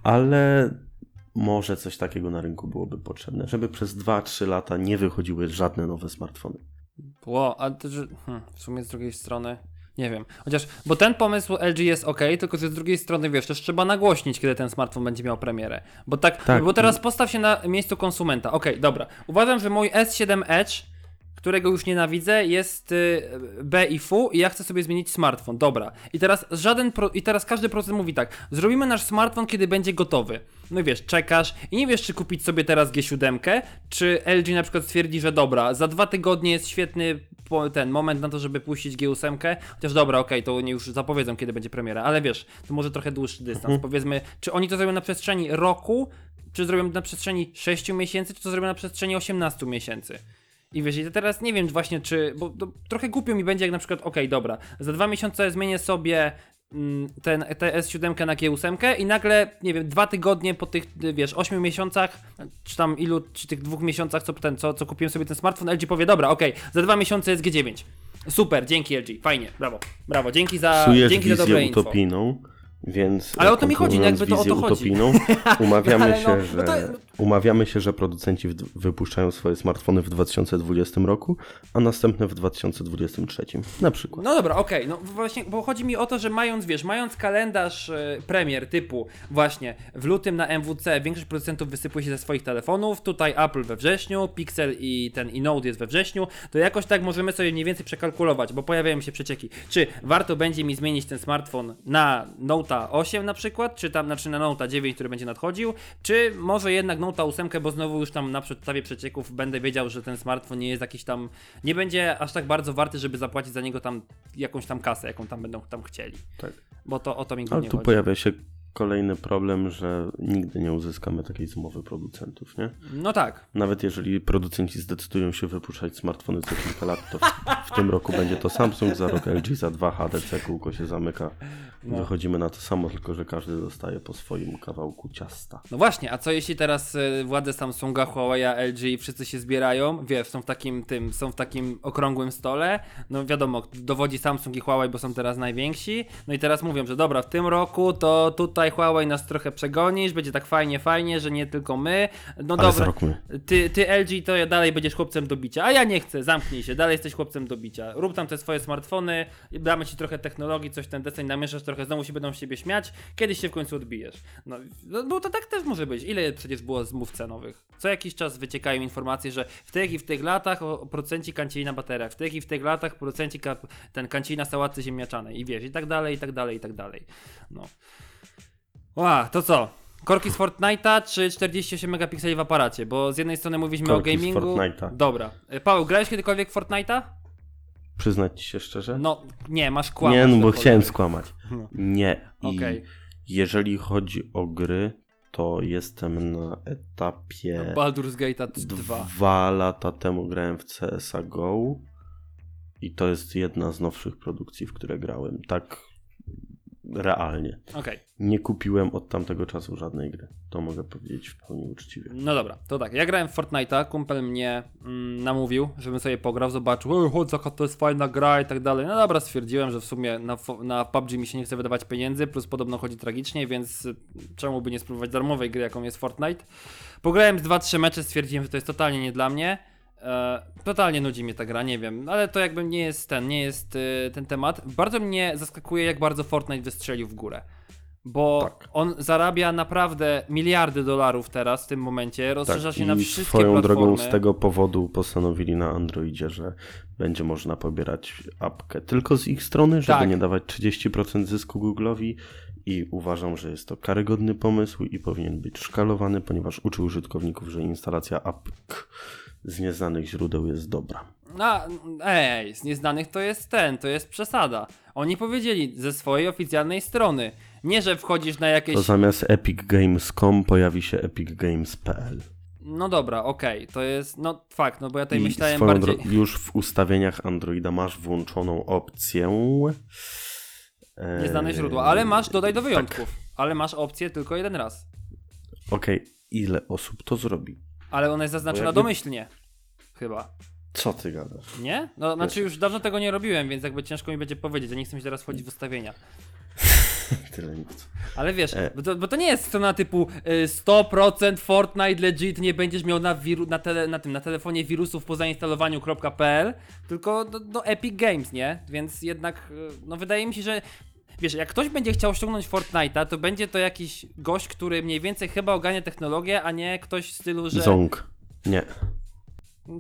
[SPEAKER 2] Ale może coś takiego na rynku byłoby potrzebne, żeby przez 2-3 lata nie wychodziły żadne nowe smartfony.
[SPEAKER 1] Ło, a to, że, hmm, w sumie z drugiej strony, nie wiem. Chociaż, bo ten pomysł LG jest ok, tylko że z drugiej strony, wiesz, też trzeba nagłośnić, kiedy ten smartfon będzie miał premierę. Bo tak,
[SPEAKER 2] Tak.
[SPEAKER 1] bo teraz postaw się na miejscu konsumenta. Okej, dobra. Uważam, że mój S7 Edge, którego już nienawidzę, jest y, B i F i ja chcę sobie zmienić smartfon. Dobra. I teraz żaden, pro, i teraz każdy procent mówi tak, zrobimy nasz smartfon, kiedy będzie gotowy. No i wiesz, czekasz i nie wiesz, czy kupić sobie teraz G7, czy LG na przykład stwierdzi, że dobra, za dwa tygodnie jest świetny ten moment na to, żeby puścić G8, chociaż dobra, okej, to oni już zapowiedzą, kiedy będzie premiera, ale wiesz, to może trochę dłuższy dystans. Powiedzmy, czy oni to zrobią na przestrzeni roku, czy zrobią na przestrzeni 6 miesięcy, czy to zrobią na przestrzeni 18 miesięcy. I wiesz, i to teraz nie wiem właśnie, czy. Bo trochę głupio mi będzie, jak na przykład, okej, dobra, za dwa miesiące zmienię sobie mm, ten, tę S7 na G8 i nagle, nie wiem, dwa tygodnie po tych, wiesz, 8 miesiącach, czy tam ilu, czy tych dwóch miesiącach, co, ten, co, co kupiłem sobie ten smartfon, LG powie, dobra, okej, za dwa miesiące jest G9. Super, dzięki LG, fajnie, brawo, brawo, dzięki za,
[SPEAKER 2] Psujesz
[SPEAKER 1] dzięki za dobre
[SPEAKER 2] wizję
[SPEAKER 1] info.
[SPEAKER 2] Więc
[SPEAKER 1] Ale o to mi chodzi, no jakby to o to chodzi.
[SPEAKER 2] utopijną, umawiamy,
[SPEAKER 1] no,
[SPEAKER 2] się,
[SPEAKER 1] no
[SPEAKER 2] że,
[SPEAKER 1] to-
[SPEAKER 2] umawiamy się, że producenci wypuszczają swoje smartfony w 2020 roku, a następne w 2023 na przykład.
[SPEAKER 1] No dobra, okej, no właśnie, bo chodzi mi o to, że mając, wiesz, mając kalendarz e, premier typu właśnie w lutym na MWC większość producentów wysypuje się ze swoich telefonów, tutaj Apple we wrześniu, Pixel i ten i Note jest we wrześniu, to jakoś tak możemy sobie mniej więcej przekalkulować, bo pojawiają się przecieki. Czy warto będzie mi zmienić ten smartfon na Note 8 na przykład, czy tam, znaczy na Note 9, który będzie nadchodził, czy może jednak Note 8, bo znowu już tam na podstawie przecieków będę wiedział, że ten smartfon nie jest jakiś tam, nie będzie aż tak bardzo warty, żeby zapłacić za niego tam jakąś tam kasę, jaką tam będą tam chcieli.
[SPEAKER 2] Tak.
[SPEAKER 1] Bo to o to mi
[SPEAKER 2] Ale
[SPEAKER 1] głównie
[SPEAKER 2] tu
[SPEAKER 1] chodzi.
[SPEAKER 2] pojawia się kolejny problem, że nigdy nie uzyskamy takiej zmowy producentów, nie?
[SPEAKER 1] No tak.
[SPEAKER 2] Nawet jeżeli producenci zdecydują się wypuszczać smartfony co kilka lat, to w, w tym roku będzie to Samsung, za rok LG, za dwa HDC, kółko się zamyka.
[SPEAKER 1] No.
[SPEAKER 2] Wychodzimy na to samo, tylko że każdy dostaje po swoim kawałku ciasta.
[SPEAKER 1] No właśnie, a co jeśli teraz y, władze Samsunga, Huawei, LG wszyscy się zbierają, wiesz, są w takim tym, są w takim okrągłym stole, no wiadomo, dowodzi Samsung i Huawei, bo są teraz najwięksi, no i teraz mówią, że dobra, w tym roku to tutaj Huawei nas trochę przegonisz, będzie tak fajnie, fajnie, że nie tylko my, no
[SPEAKER 2] Ale
[SPEAKER 1] dobra, ty, ty LG to ja dalej będziesz chłopcem do bicia, a ja nie chcę, zamknij się, dalej jesteś chłopcem do bicia, rób tam te swoje smartfony, damy ci trochę technologii, coś ten deseń namieszasz trochę, znowu się będą z siebie śmiać, kiedyś się w końcu odbijesz. No, no bo to tak też może być. Ile przecież było zmów cenowych? Co jakiś czas wyciekają informacje, że w tych i w tych latach o procenci kancieli na bateriach, w tych i w tych latach procenci ka- ten kancieli na sałaty ziemniaczanej i wiesz, i tak dalej, i tak dalej, i tak dalej. No. Ła, to co? Korki z Fortnite'a czy 48 megapikseli w aparacie? Bo z jednej strony mówiliśmy
[SPEAKER 2] Korki
[SPEAKER 1] o
[SPEAKER 2] z
[SPEAKER 1] gamingu.
[SPEAKER 2] Fortnite'a.
[SPEAKER 1] Dobra. E, Paweł, grałeś kiedykolwiek w Fortnite'a?
[SPEAKER 2] Przyznać ci się szczerze?
[SPEAKER 1] No, nie, masz kłamać.
[SPEAKER 2] nie, no bo
[SPEAKER 1] dokładnie.
[SPEAKER 2] chciałem skłamać.
[SPEAKER 1] No.
[SPEAKER 2] Nie. I
[SPEAKER 1] Okej.
[SPEAKER 2] jeżeli chodzi o gry, to jestem na etapie...
[SPEAKER 1] Baldur's Gate 2.
[SPEAKER 2] Dwa lata temu grałem w CSA GO i to jest jedna z nowszych produkcji, w które grałem. Tak realnie.
[SPEAKER 1] Okej.
[SPEAKER 2] Nie kupiłem od tamtego czasu żadnej gry. To mogę powiedzieć w pełni uczciwie.
[SPEAKER 1] No dobra, to tak. Ja grałem w Fortnite'a, kumpel mnie mm, namówił, żebym sobie pograł, zobaczył, chodź, jaka to jest fajna gra i tak dalej. No dobra, stwierdziłem, że w sumie na, na PUBG mi się nie chce wydawać pieniędzy, plus podobno chodzi tragicznie, więc y, czemu by nie spróbować darmowej gry, jaką jest Fortnite. Pograłem z 2-3 mecze, stwierdziłem, że to jest totalnie nie dla mnie. E, totalnie nudzi mnie ta gra, nie wiem, ale to jakby nie jest ten, nie jest y, ten temat. Bardzo mnie zaskakuje, jak bardzo Fortnite wystrzelił w górę. Bo
[SPEAKER 2] Tak.
[SPEAKER 1] on zarabia naprawdę miliardy dolarów teraz w tym momencie, rozszerza się na
[SPEAKER 2] Tak,
[SPEAKER 1] wszystkie
[SPEAKER 2] swoją
[SPEAKER 1] platformy.
[SPEAKER 2] drogą z tego powodu postanowili na Androidzie, że będzie można pobierać apkę tylko z ich strony, żeby
[SPEAKER 1] Tak.
[SPEAKER 2] nie dawać 30% zysku Google'owi i uważam, że jest to karygodny pomysł i powinien być szkalowany, ponieważ uczy użytkowników, że instalacja apk z nieznanych źródeł jest dobra.
[SPEAKER 1] A, ej, z nieznanych to jest ten, to jest przesada. Oni powiedzieli ze swojej oficjalnej strony. Nie, że wchodzisz na jakieś.
[SPEAKER 2] To zamiast epicgames.com pojawi się epicgames.pl.
[SPEAKER 1] No dobra, okej, to jest. No fakt, no bo ja tutaj
[SPEAKER 2] I
[SPEAKER 1] myślałem bardziej.
[SPEAKER 2] dro- już w ustawieniach Androida masz włączoną opcję. e,
[SPEAKER 1] Nieznane źródła, ale masz dodaj do
[SPEAKER 2] tak.
[SPEAKER 1] wyjątków. Ale masz opcję tylko jeden raz.
[SPEAKER 2] Okej, ile osób to zrobi?
[SPEAKER 1] Ale ona jest zaznaczona
[SPEAKER 2] jakby-
[SPEAKER 1] domyślnie. Chyba.
[SPEAKER 2] Co ty gadasz?
[SPEAKER 1] Nie? No, znaczy już dawno tego nie robiłem, więc jakby ciężko mi będzie powiedzieć. Ja nie chcę mi się teraz wchodzić w ustawienia.
[SPEAKER 2] Tyle nic.
[SPEAKER 1] Ale wiesz,
[SPEAKER 2] E.
[SPEAKER 1] bo, to, bo to nie jest strona typu y, 100% Fortnite legit, nie będziesz miał na, wiru, na, tele, na, tym, na telefonie wirusów po zainstalowaniu.pl, tylko no, no Epic Games, nie? Więc jednak, y, no wydaje mi się, że wiesz, jak ktoś będzie chciał ściągnąć Fortnite'a, to będzie to jakiś gość, który mniej więcej chyba ogarnia technologię, a nie ktoś w stylu, że...
[SPEAKER 2] Ząg. Nie.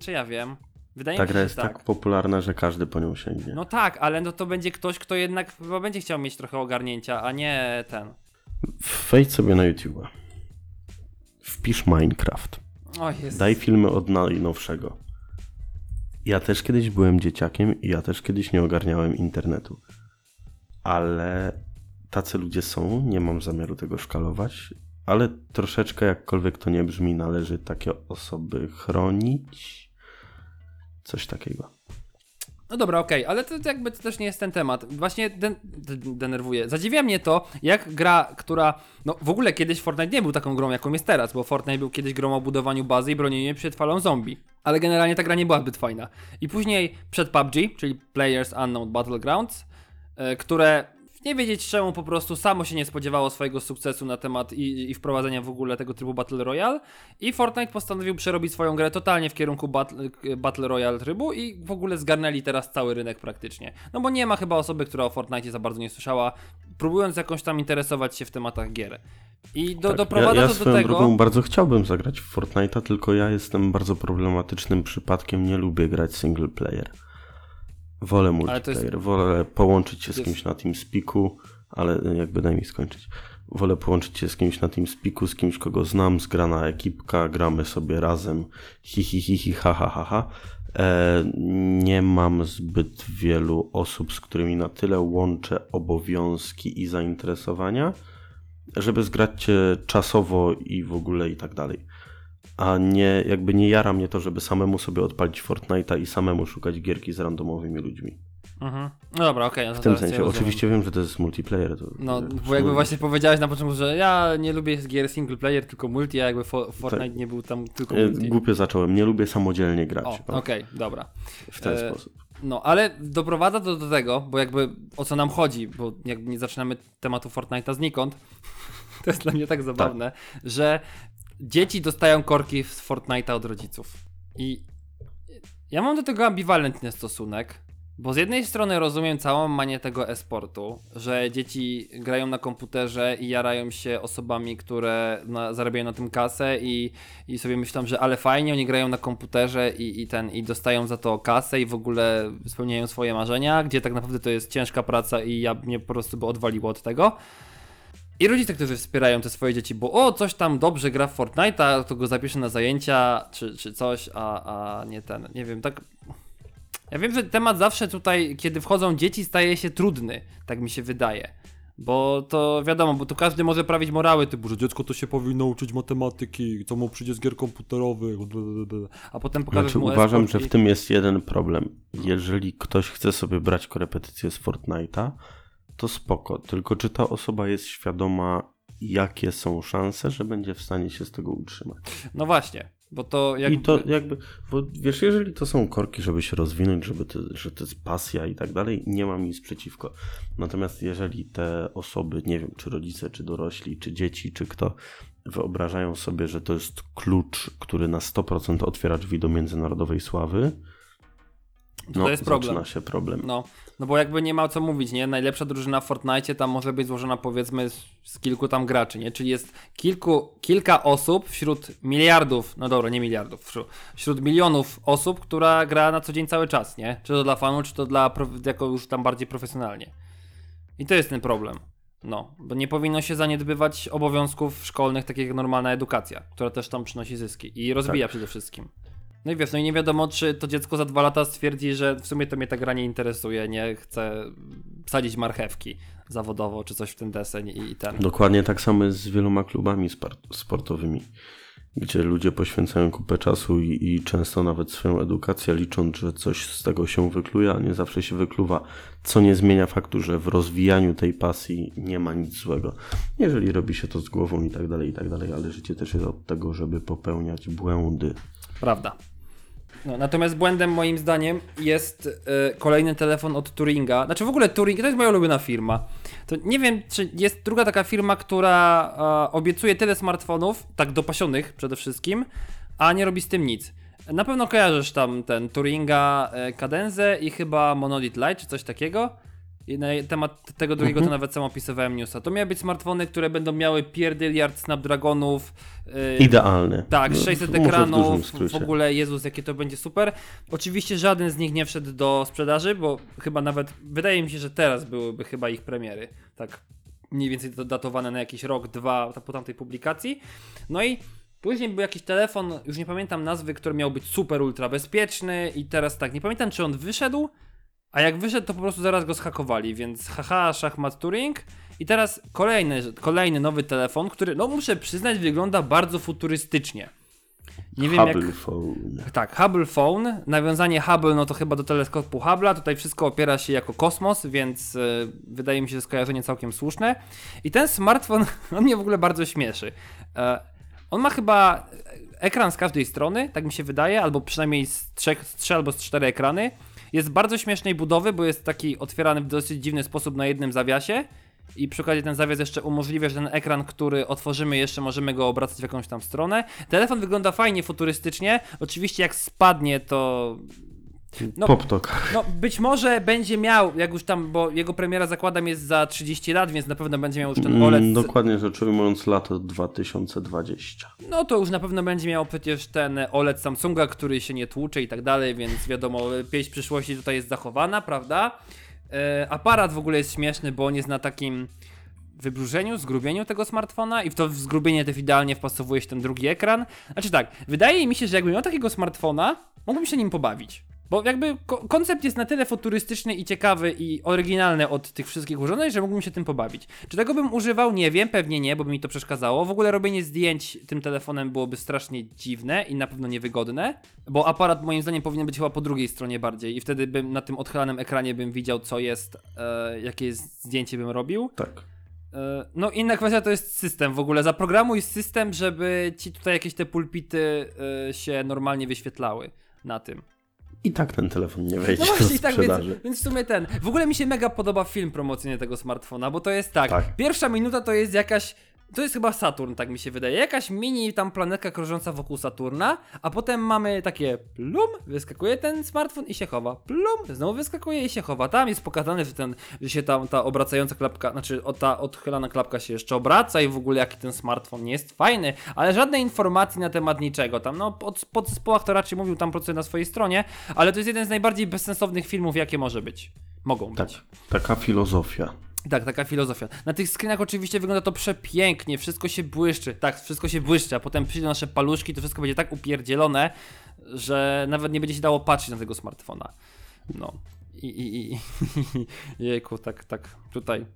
[SPEAKER 1] Czy ja wiem? Wydaje
[SPEAKER 2] Ta
[SPEAKER 1] mi się,
[SPEAKER 2] gra
[SPEAKER 1] że
[SPEAKER 2] jest
[SPEAKER 1] tak.
[SPEAKER 2] tak popularna, że każdy po nią sięgnie.
[SPEAKER 1] No tak, ale no to będzie ktoś, kto jednak chyba będzie chciał mieć trochę ogarnięcia, a nie ten.
[SPEAKER 2] Wejdź sobie na YouTube. Wpisz Minecraft.
[SPEAKER 1] O jest.
[SPEAKER 2] Daj filmy od najnowszego. Ja też kiedyś byłem dzieciakiem i ja też kiedyś nie ogarniałem internetu. Ale tacy ludzie są, nie mam zamiaru tego szkalować, ale troszeczkę, jakkolwiek to nie brzmi, należy takie osoby chronić. Coś takiego.
[SPEAKER 1] No dobra, okej, ale to jakby to też nie jest ten temat. Właśnie den denerwuje. Zadziwia mnie to, jak gra, która. No w ogóle kiedyś Fortnite nie był taką grą, jaką jest teraz, bo Fortnite był kiedyś grą o budowaniu bazy i bronieniu przed falą zombie. Ale generalnie ta gra nie była zbyt fajna. I później przed PUBG, czyli Players Unknown Battlegrounds, które nie wiedzieć czemu po prostu samo się nie spodziewało swojego sukcesu na temat i, i wprowadzenia w ogóle tego trybu Battle Royale i Fortnite postanowił przerobić swoją grę totalnie w kierunku Battle, Battle Royale trybu i w ogóle zgarnęli teraz cały rynek praktycznie. No bo nie ma chyba osoby, która o Fortnite za bardzo nie słyszała, próbując jakąś tam interesować się w tematach gier. I do,
[SPEAKER 2] Tak,
[SPEAKER 1] doprowadza
[SPEAKER 2] ja, ja
[SPEAKER 1] to do tego...
[SPEAKER 2] drogą bardzo chciałbym zagrać w Fortnite'a, tylko ja jestem bardzo problematycznym przypadkiem, nie lubię grać single player. Wolę multiplayer,
[SPEAKER 1] jest-
[SPEAKER 2] wolę połączyć się z kimś na TeamSpeaku, ale jakby daj mi skończyć. Wolę połączyć się z kimś na TeamSpeaku, z kimś, kogo znam, zgrana ekipka, gramy sobie razem, hi hi hi, hi ha ha ha ha. E, nie mam zbyt wielu osób, z którymi na tyle łączę obowiązki i zainteresowania, żeby zgrać cię czasowo i w ogóle i tak dalej. A nie, jakby nie jara mnie to, żeby samemu sobie odpalić Fortnite'a i samemu szukać gierki z randomowymi ludźmi.
[SPEAKER 1] Mhm. No dobra, okej. no to
[SPEAKER 2] W tym
[SPEAKER 1] ja
[SPEAKER 2] sensie, oczywiście wiem, że to jest multiplayer. To,
[SPEAKER 1] No, bo jakby właśnie powiedziałeś na początku, że ja nie lubię gier single player, tylko multi, a jakby fo- Fortnite nie był tam tylko
[SPEAKER 2] E,
[SPEAKER 1] multi.
[SPEAKER 2] Głupio zacząłem, nie lubię samodzielnie grać.
[SPEAKER 1] O, okej, dobra.
[SPEAKER 2] W ten
[SPEAKER 1] E,
[SPEAKER 2] sposób.
[SPEAKER 1] No, ale doprowadza to do tego, bo jakby o co nam chodzi, bo jakby nie zaczynamy tematu Fortnite'a znikąd, to jest dla mnie tak zabawne, że dzieci dostają korki z Fortnite'a od rodziców. I ja mam do tego ambiwalentny stosunek, bo z jednej strony rozumiem całą manię tego e-sportu, że dzieci grają na komputerze i jarają się osobami, które na, zarabiają na tym kasę i, i sobie myślą, że ale fajnie, oni grają na komputerze i, i ten i dostają za to kasę i w ogóle spełniają swoje marzenia, gdzie tak naprawdę to jest ciężka praca i ja mnie po prostu by odwaliło od tego. I rodzice, którzy wspierają te swoje dzieci, bo o, coś tam dobrze gra w Fortnite'a, to go zapiszę na zajęcia, czy, czy coś, a, a nie ten, nie wiem, tak... Ja wiem, że temat zawsze tutaj, kiedy wchodzą dzieci, staje się trudny, tak mi się wydaje. Bo to wiadomo, bo tu każdy może prawić morały, typu, że dziecko to się powinno uczyć matematyki, co mu przyjdzie z gier komputerowych, a potem pokażesz
[SPEAKER 2] Znaczy,
[SPEAKER 1] mu
[SPEAKER 2] uważam, że w tym jest jeden problem. Jeżeli ktoś chce sobie brać korepetycję z Fortnite'a, to spoko. Tylko czy ta osoba jest świadoma, jakie są szanse, że będzie w stanie się z tego utrzymać?
[SPEAKER 1] No właśnie, bo to jakby...
[SPEAKER 2] I to jakby, bo wiesz, jeżeli to są korki, żeby się rozwinąć, żeby to, że to jest pasja i tak dalej, nie mam nic przeciwko. Natomiast jeżeli te osoby, nie wiem, czy rodzice, czy dorośli, czy dzieci, czy kto, wyobrażają sobie, że to jest klucz, który na 100% otwiera drzwi do międzynarodowej sławy,
[SPEAKER 1] To
[SPEAKER 2] no,
[SPEAKER 1] jest problem.
[SPEAKER 2] zaczyna się problem.
[SPEAKER 1] No, no bo jakby nie ma co mówić, nie? Najlepsza drużyna w Fortnite tam może być złożona powiedzmy z, z kilku tam graczy, nie? Czyli jest kilku, kilka osób wśród miliardów, no dobra, nie miliardów, wśród, wśród milionów osób, która gra na co dzień cały czas, nie? Czy to dla fanów, czy to dla, jako już tam bardziej profesjonalnie. I to jest ten problem. No, bo nie powinno się zaniedbywać obowiązków szkolnych, takich jak normalna edukacja, która też tam przynosi zyski i rozwija przede wszystkim. No i wiesz, no i nie wiadomo, czy to dziecko za dwa lata stwierdzi, że w sumie to mnie ta gra nie interesuje, nie chcę sadzić marchewki zawodowo, czy coś w ten deseń i, i ten.
[SPEAKER 2] Dokładnie tak samo jest z wieloma klubami sportowymi, gdzie ludzie poświęcają kupę czasu i, i często nawet swoją edukację licząc, że coś z tego się wykluje, a nie zawsze się wykluwa, co nie zmienia faktu, że w rozwijaniu tej pasji nie ma nic złego. Jeżeli robi się to z głową i tak dalej, i tak dalej, ale życie też jest od tego, żeby popełniać błędy.
[SPEAKER 1] Prawda. No, natomiast błędem moim zdaniem jest e, kolejny telefon od Turinga. Znaczy w ogóle Turing to jest moja ulubiona firma. To nie wiem, czy jest druga taka firma, która e, obiecuje tyle smartfonów, tak dopasionych przede wszystkim, a nie robi z tym nic. Na pewno kojarzysz tam ten Turinga Cadenzę i chyba Monolith Lite czy coś takiego. I na temat tego drugiego to nawet sam opisywałem newsa. To miały być smartfony, które będą miały pierdyliard Snapdragonów. e,
[SPEAKER 2] Idealny.
[SPEAKER 1] tak,
[SPEAKER 2] No,
[SPEAKER 1] 600
[SPEAKER 2] może w dużym
[SPEAKER 1] ekranów, w,
[SPEAKER 2] skrócie.
[SPEAKER 1] ogóle Jezus, jakie to będzie super. Oczywiście żaden z nich nie wszedł do sprzedaży, bo chyba nawet, wydaje mi się, że teraz byłyby chyba ich premiery, tak mniej więcej to datowane na jakiś rok, dwa po tamtej publikacji. No i później był jakiś telefon, już nie pamiętam nazwy, który miał być super ultra bezpieczny i teraz tak, nie pamiętam czy on wyszedł, a jak wyszedł to po prostu zaraz go schakowali, więc haha, szachmat Turing. I teraz kolejny, kolejny nowy telefon, który, no muszę przyznać, wygląda bardzo futurystycznie. Nie wiem jak...
[SPEAKER 2] Hubble phone.
[SPEAKER 1] Tak, Hubble Phone. Nawiązanie Hubble, no to chyba do teleskopu Hubble'a. Tutaj wszystko opiera się jako kosmos, więc e, wydaje mi się, że skojarzenie całkiem słuszne. I ten smartfon, on mnie w ogóle bardzo śmieszy. E, on ma chyba ekran z każdej strony, tak mi się wydaje, albo przynajmniej z trzech, z trzy albo z cztery ekrany. Jest bardzo śmiesznej budowy, bo jest taki otwierany w dosyć dziwny sposób na jednym zawiasie. I przy okazji ten zawias jeszcze umożliwia, że ten ekran, który otworzymy, jeszcze możemy go obracać w jakąś tam stronę. Telefon wygląda fajnie, futurystycznie. Oczywiście jak spadnie, to No.
[SPEAKER 2] Poptok.
[SPEAKER 1] no, być może będzie miał, jak już tam, bo jego premiera zakładam jest za 30 lat, więc na pewno będzie miał już ten OLED.
[SPEAKER 2] Mm,
[SPEAKER 1] z-
[SPEAKER 2] Dokładnie rzecz ujmując, lato 2020.
[SPEAKER 1] No to już na pewno będzie miał przecież ten OLED Samsunga, który się nie tłucze i tak dalej, więc wiadomo, pieśń przyszłości tutaj jest zachowana, prawda? E, aparat w ogóle jest śmieszny, bo on jest na takim wybrużeniu, zgrubieniu tego smartfona i w to zgrubienie też idealnie wpasowuje się ten drugi ekran. Znaczy tak, wydaje mi się, że jakbym miał takiego smartfona, mógłbym się nim pobawić. Bo jakby ko- koncept jest na tyle futurystyczny i ciekawy i oryginalny od tych wszystkich urządzeń, że mógłbym się tym pobawić. Czy tego bym używał? Nie wiem, pewnie nie, bo by mi to przeszkadzało. W ogóle robienie zdjęć tym telefonem byłoby strasznie dziwne i na pewno niewygodne, bo aparat moim zdaniem powinien być chyba po drugiej stronie bardziej i wtedy bym na tym odchylanym ekranie bym widział co jest, e, jakie zdjęcie bym robił.
[SPEAKER 2] Tak.
[SPEAKER 1] E, No inna kwestia to jest system w ogóle. Zaprogramuj system, żeby ci tutaj jakieś te pulpity e, się normalnie wyświetlały na tym.
[SPEAKER 2] I tak ten telefon nie wejdzie
[SPEAKER 1] No właśnie,
[SPEAKER 2] do
[SPEAKER 1] i tak
[SPEAKER 2] sprzedaży.
[SPEAKER 1] więc, więc w sumie ten. W ogóle mi się mega podoba film promocyjny tego smartfona, bo to jest tak.
[SPEAKER 2] Tak.
[SPEAKER 1] Pierwsza minuta to jest jakaś. To jest chyba Saturn, tak mi się wydaje. Jakaś mini tam planetka krążąca wokół Saturna, a potem mamy takie plum, wyskakuje ten smartfon i się chowa. Plum, znowu wyskakuje i się chowa. Tam jest pokazane, że, ten, że się tam ta obracająca klapka, znaczy o, ta odchylana klapka się jeszcze obraca i w ogóle jaki ten smartfon nie jest fajny, ale żadnej informacji na temat niczego. Tam no pod, pod zespołach to raczej mówił tam procent na swojej stronie, ale to jest jeden z najbardziej bezsensownych filmów, jakie może być. Mogą
[SPEAKER 2] Tak,
[SPEAKER 1] być.
[SPEAKER 2] taka filozofia.
[SPEAKER 1] Tak, taka filozofia. Na tych screenach oczywiście wygląda to przepięknie, wszystko się błyszczy, tak, wszystko się błyszczy, a potem przyjdą nasze paluszki, to wszystko będzie tak upierdzielone, że nawet nie będzie się dało patrzeć na tego smartfona. No. I, i, i, i jejku, tak, tak, tutaj.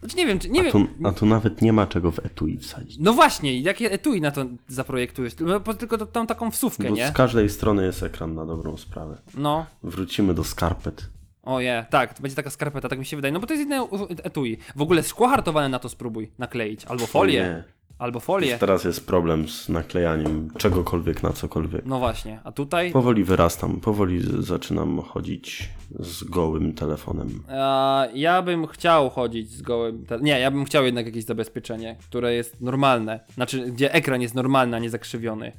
[SPEAKER 1] Znaczy nie wiem, czy, nie
[SPEAKER 2] A
[SPEAKER 1] wiem.
[SPEAKER 2] tu, a tu nawet nie ma czego w etui wsadzić.
[SPEAKER 1] No właśnie, jakie etui na to zaprojektujesz? No, Tylko to- tą taką wsówkę,
[SPEAKER 2] Bo
[SPEAKER 1] nie?
[SPEAKER 2] z każdej strony jest ekran na dobrą sprawę.
[SPEAKER 1] No,
[SPEAKER 2] Wrócimy do skarpet.
[SPEAKER 1] Oje, tak, to będzie taka skarpeta, tak mi się wydaje. No bo to jest inne etui. W ogóle szkło hartowane na to spróbuj nakleić. Albo folię.
[SPEAKER 2] Nie.
[SPEAKER 1] Albo folię.
[SPEAKER 2] Teraz jest problem z naklejaniem czegokolwiek na cokolwiek.
[SPEAKER 1] No właśnie, a tutaj
[SPEAKER 2] Powoli wyrastam, powoli zaczynam chodzić z gołym telefonem.
[SPEAKER 1] e, ja bym chciał chodzić z gołym. Nie, ja bym chciał jednak jakieś zabezpieczenie, które jest normalne. Znaczy, gdzie ekran jest normalny, a nie zakrzywiony.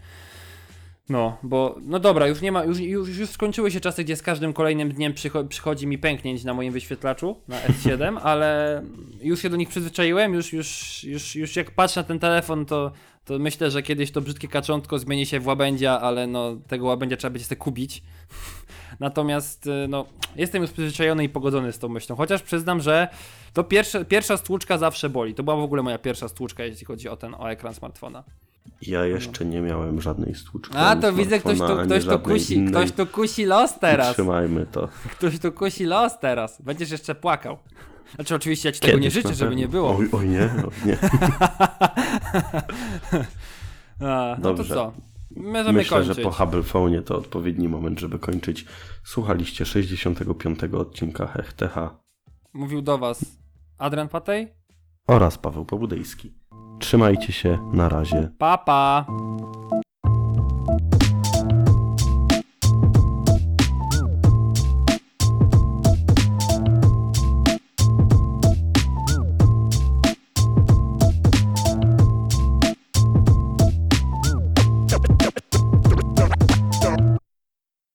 [SPEAKER 1] No, bo, no dobra, już nie ma, już, już, już skończyły się czasy, gdzie z każdym kolejnym dniem przycho przychodzi mi pęknięć na moim wyświetlaczu, na S7, ale już się do nich przyzwyczaiłem, już, już, już, już jak patrzę na ten telefon, to, to myślę, że kiedyś to brzydkie kaczątko zmieni się w łabędzia, ale no, tego łabędzia trzeba będzie sobie kupić. Natomiast, y, no, jestem już przyzwyczajony i pogodzony z tą myślą, chociaż przyznam, że to pierwsze, pierwsza stłuczka zawsze boli. To była w ogóle moja pierwsza stłuczka, jeśli chodzi o ten, o ekran smartfona.
[SPEAKER 2] Ja jeszcze nie miałem żadnej stłuczki.
[SPEAKER 1] A, to widzę, ktoś tu, ktoś tu kusi,
[SPEAKER 2] innej.
[SPEAKER 1] ktoś tu kusi los teraz.
[SPEAKER 2] Trzymajmy to.
[SPEAKER 1] Ktoś tu kusi los teraz. Będziesz jeszcze płakał. Znaczy oczywiście ja ci tego nie
[SPEAKER 2] Kiedyś
[SPEAKER 1] życzę, żeby nie było.
[SPEAKER 2] Oj, oj nie, oj nie.
[SPEAKER 1] A, no
[SPEAKER 2] Dobrze.
[SPEAKER 1] to co? Możemy
[SPEAKER 2] Myślę,
[SPEAKER 1] kończyć.
[SPEAKER 2] że po Hubble Phone to odpowiedni moment, żeby kończyć. Słuchaliście 65. odcinka Hech TH
[SPEAKER 1] Mówił do was Adrian Patej?
[SPEAKER 2] oraz Paweł Pobudejski. Trzymajcie się, na razie.
[SPEAKER 1] Pa, pa.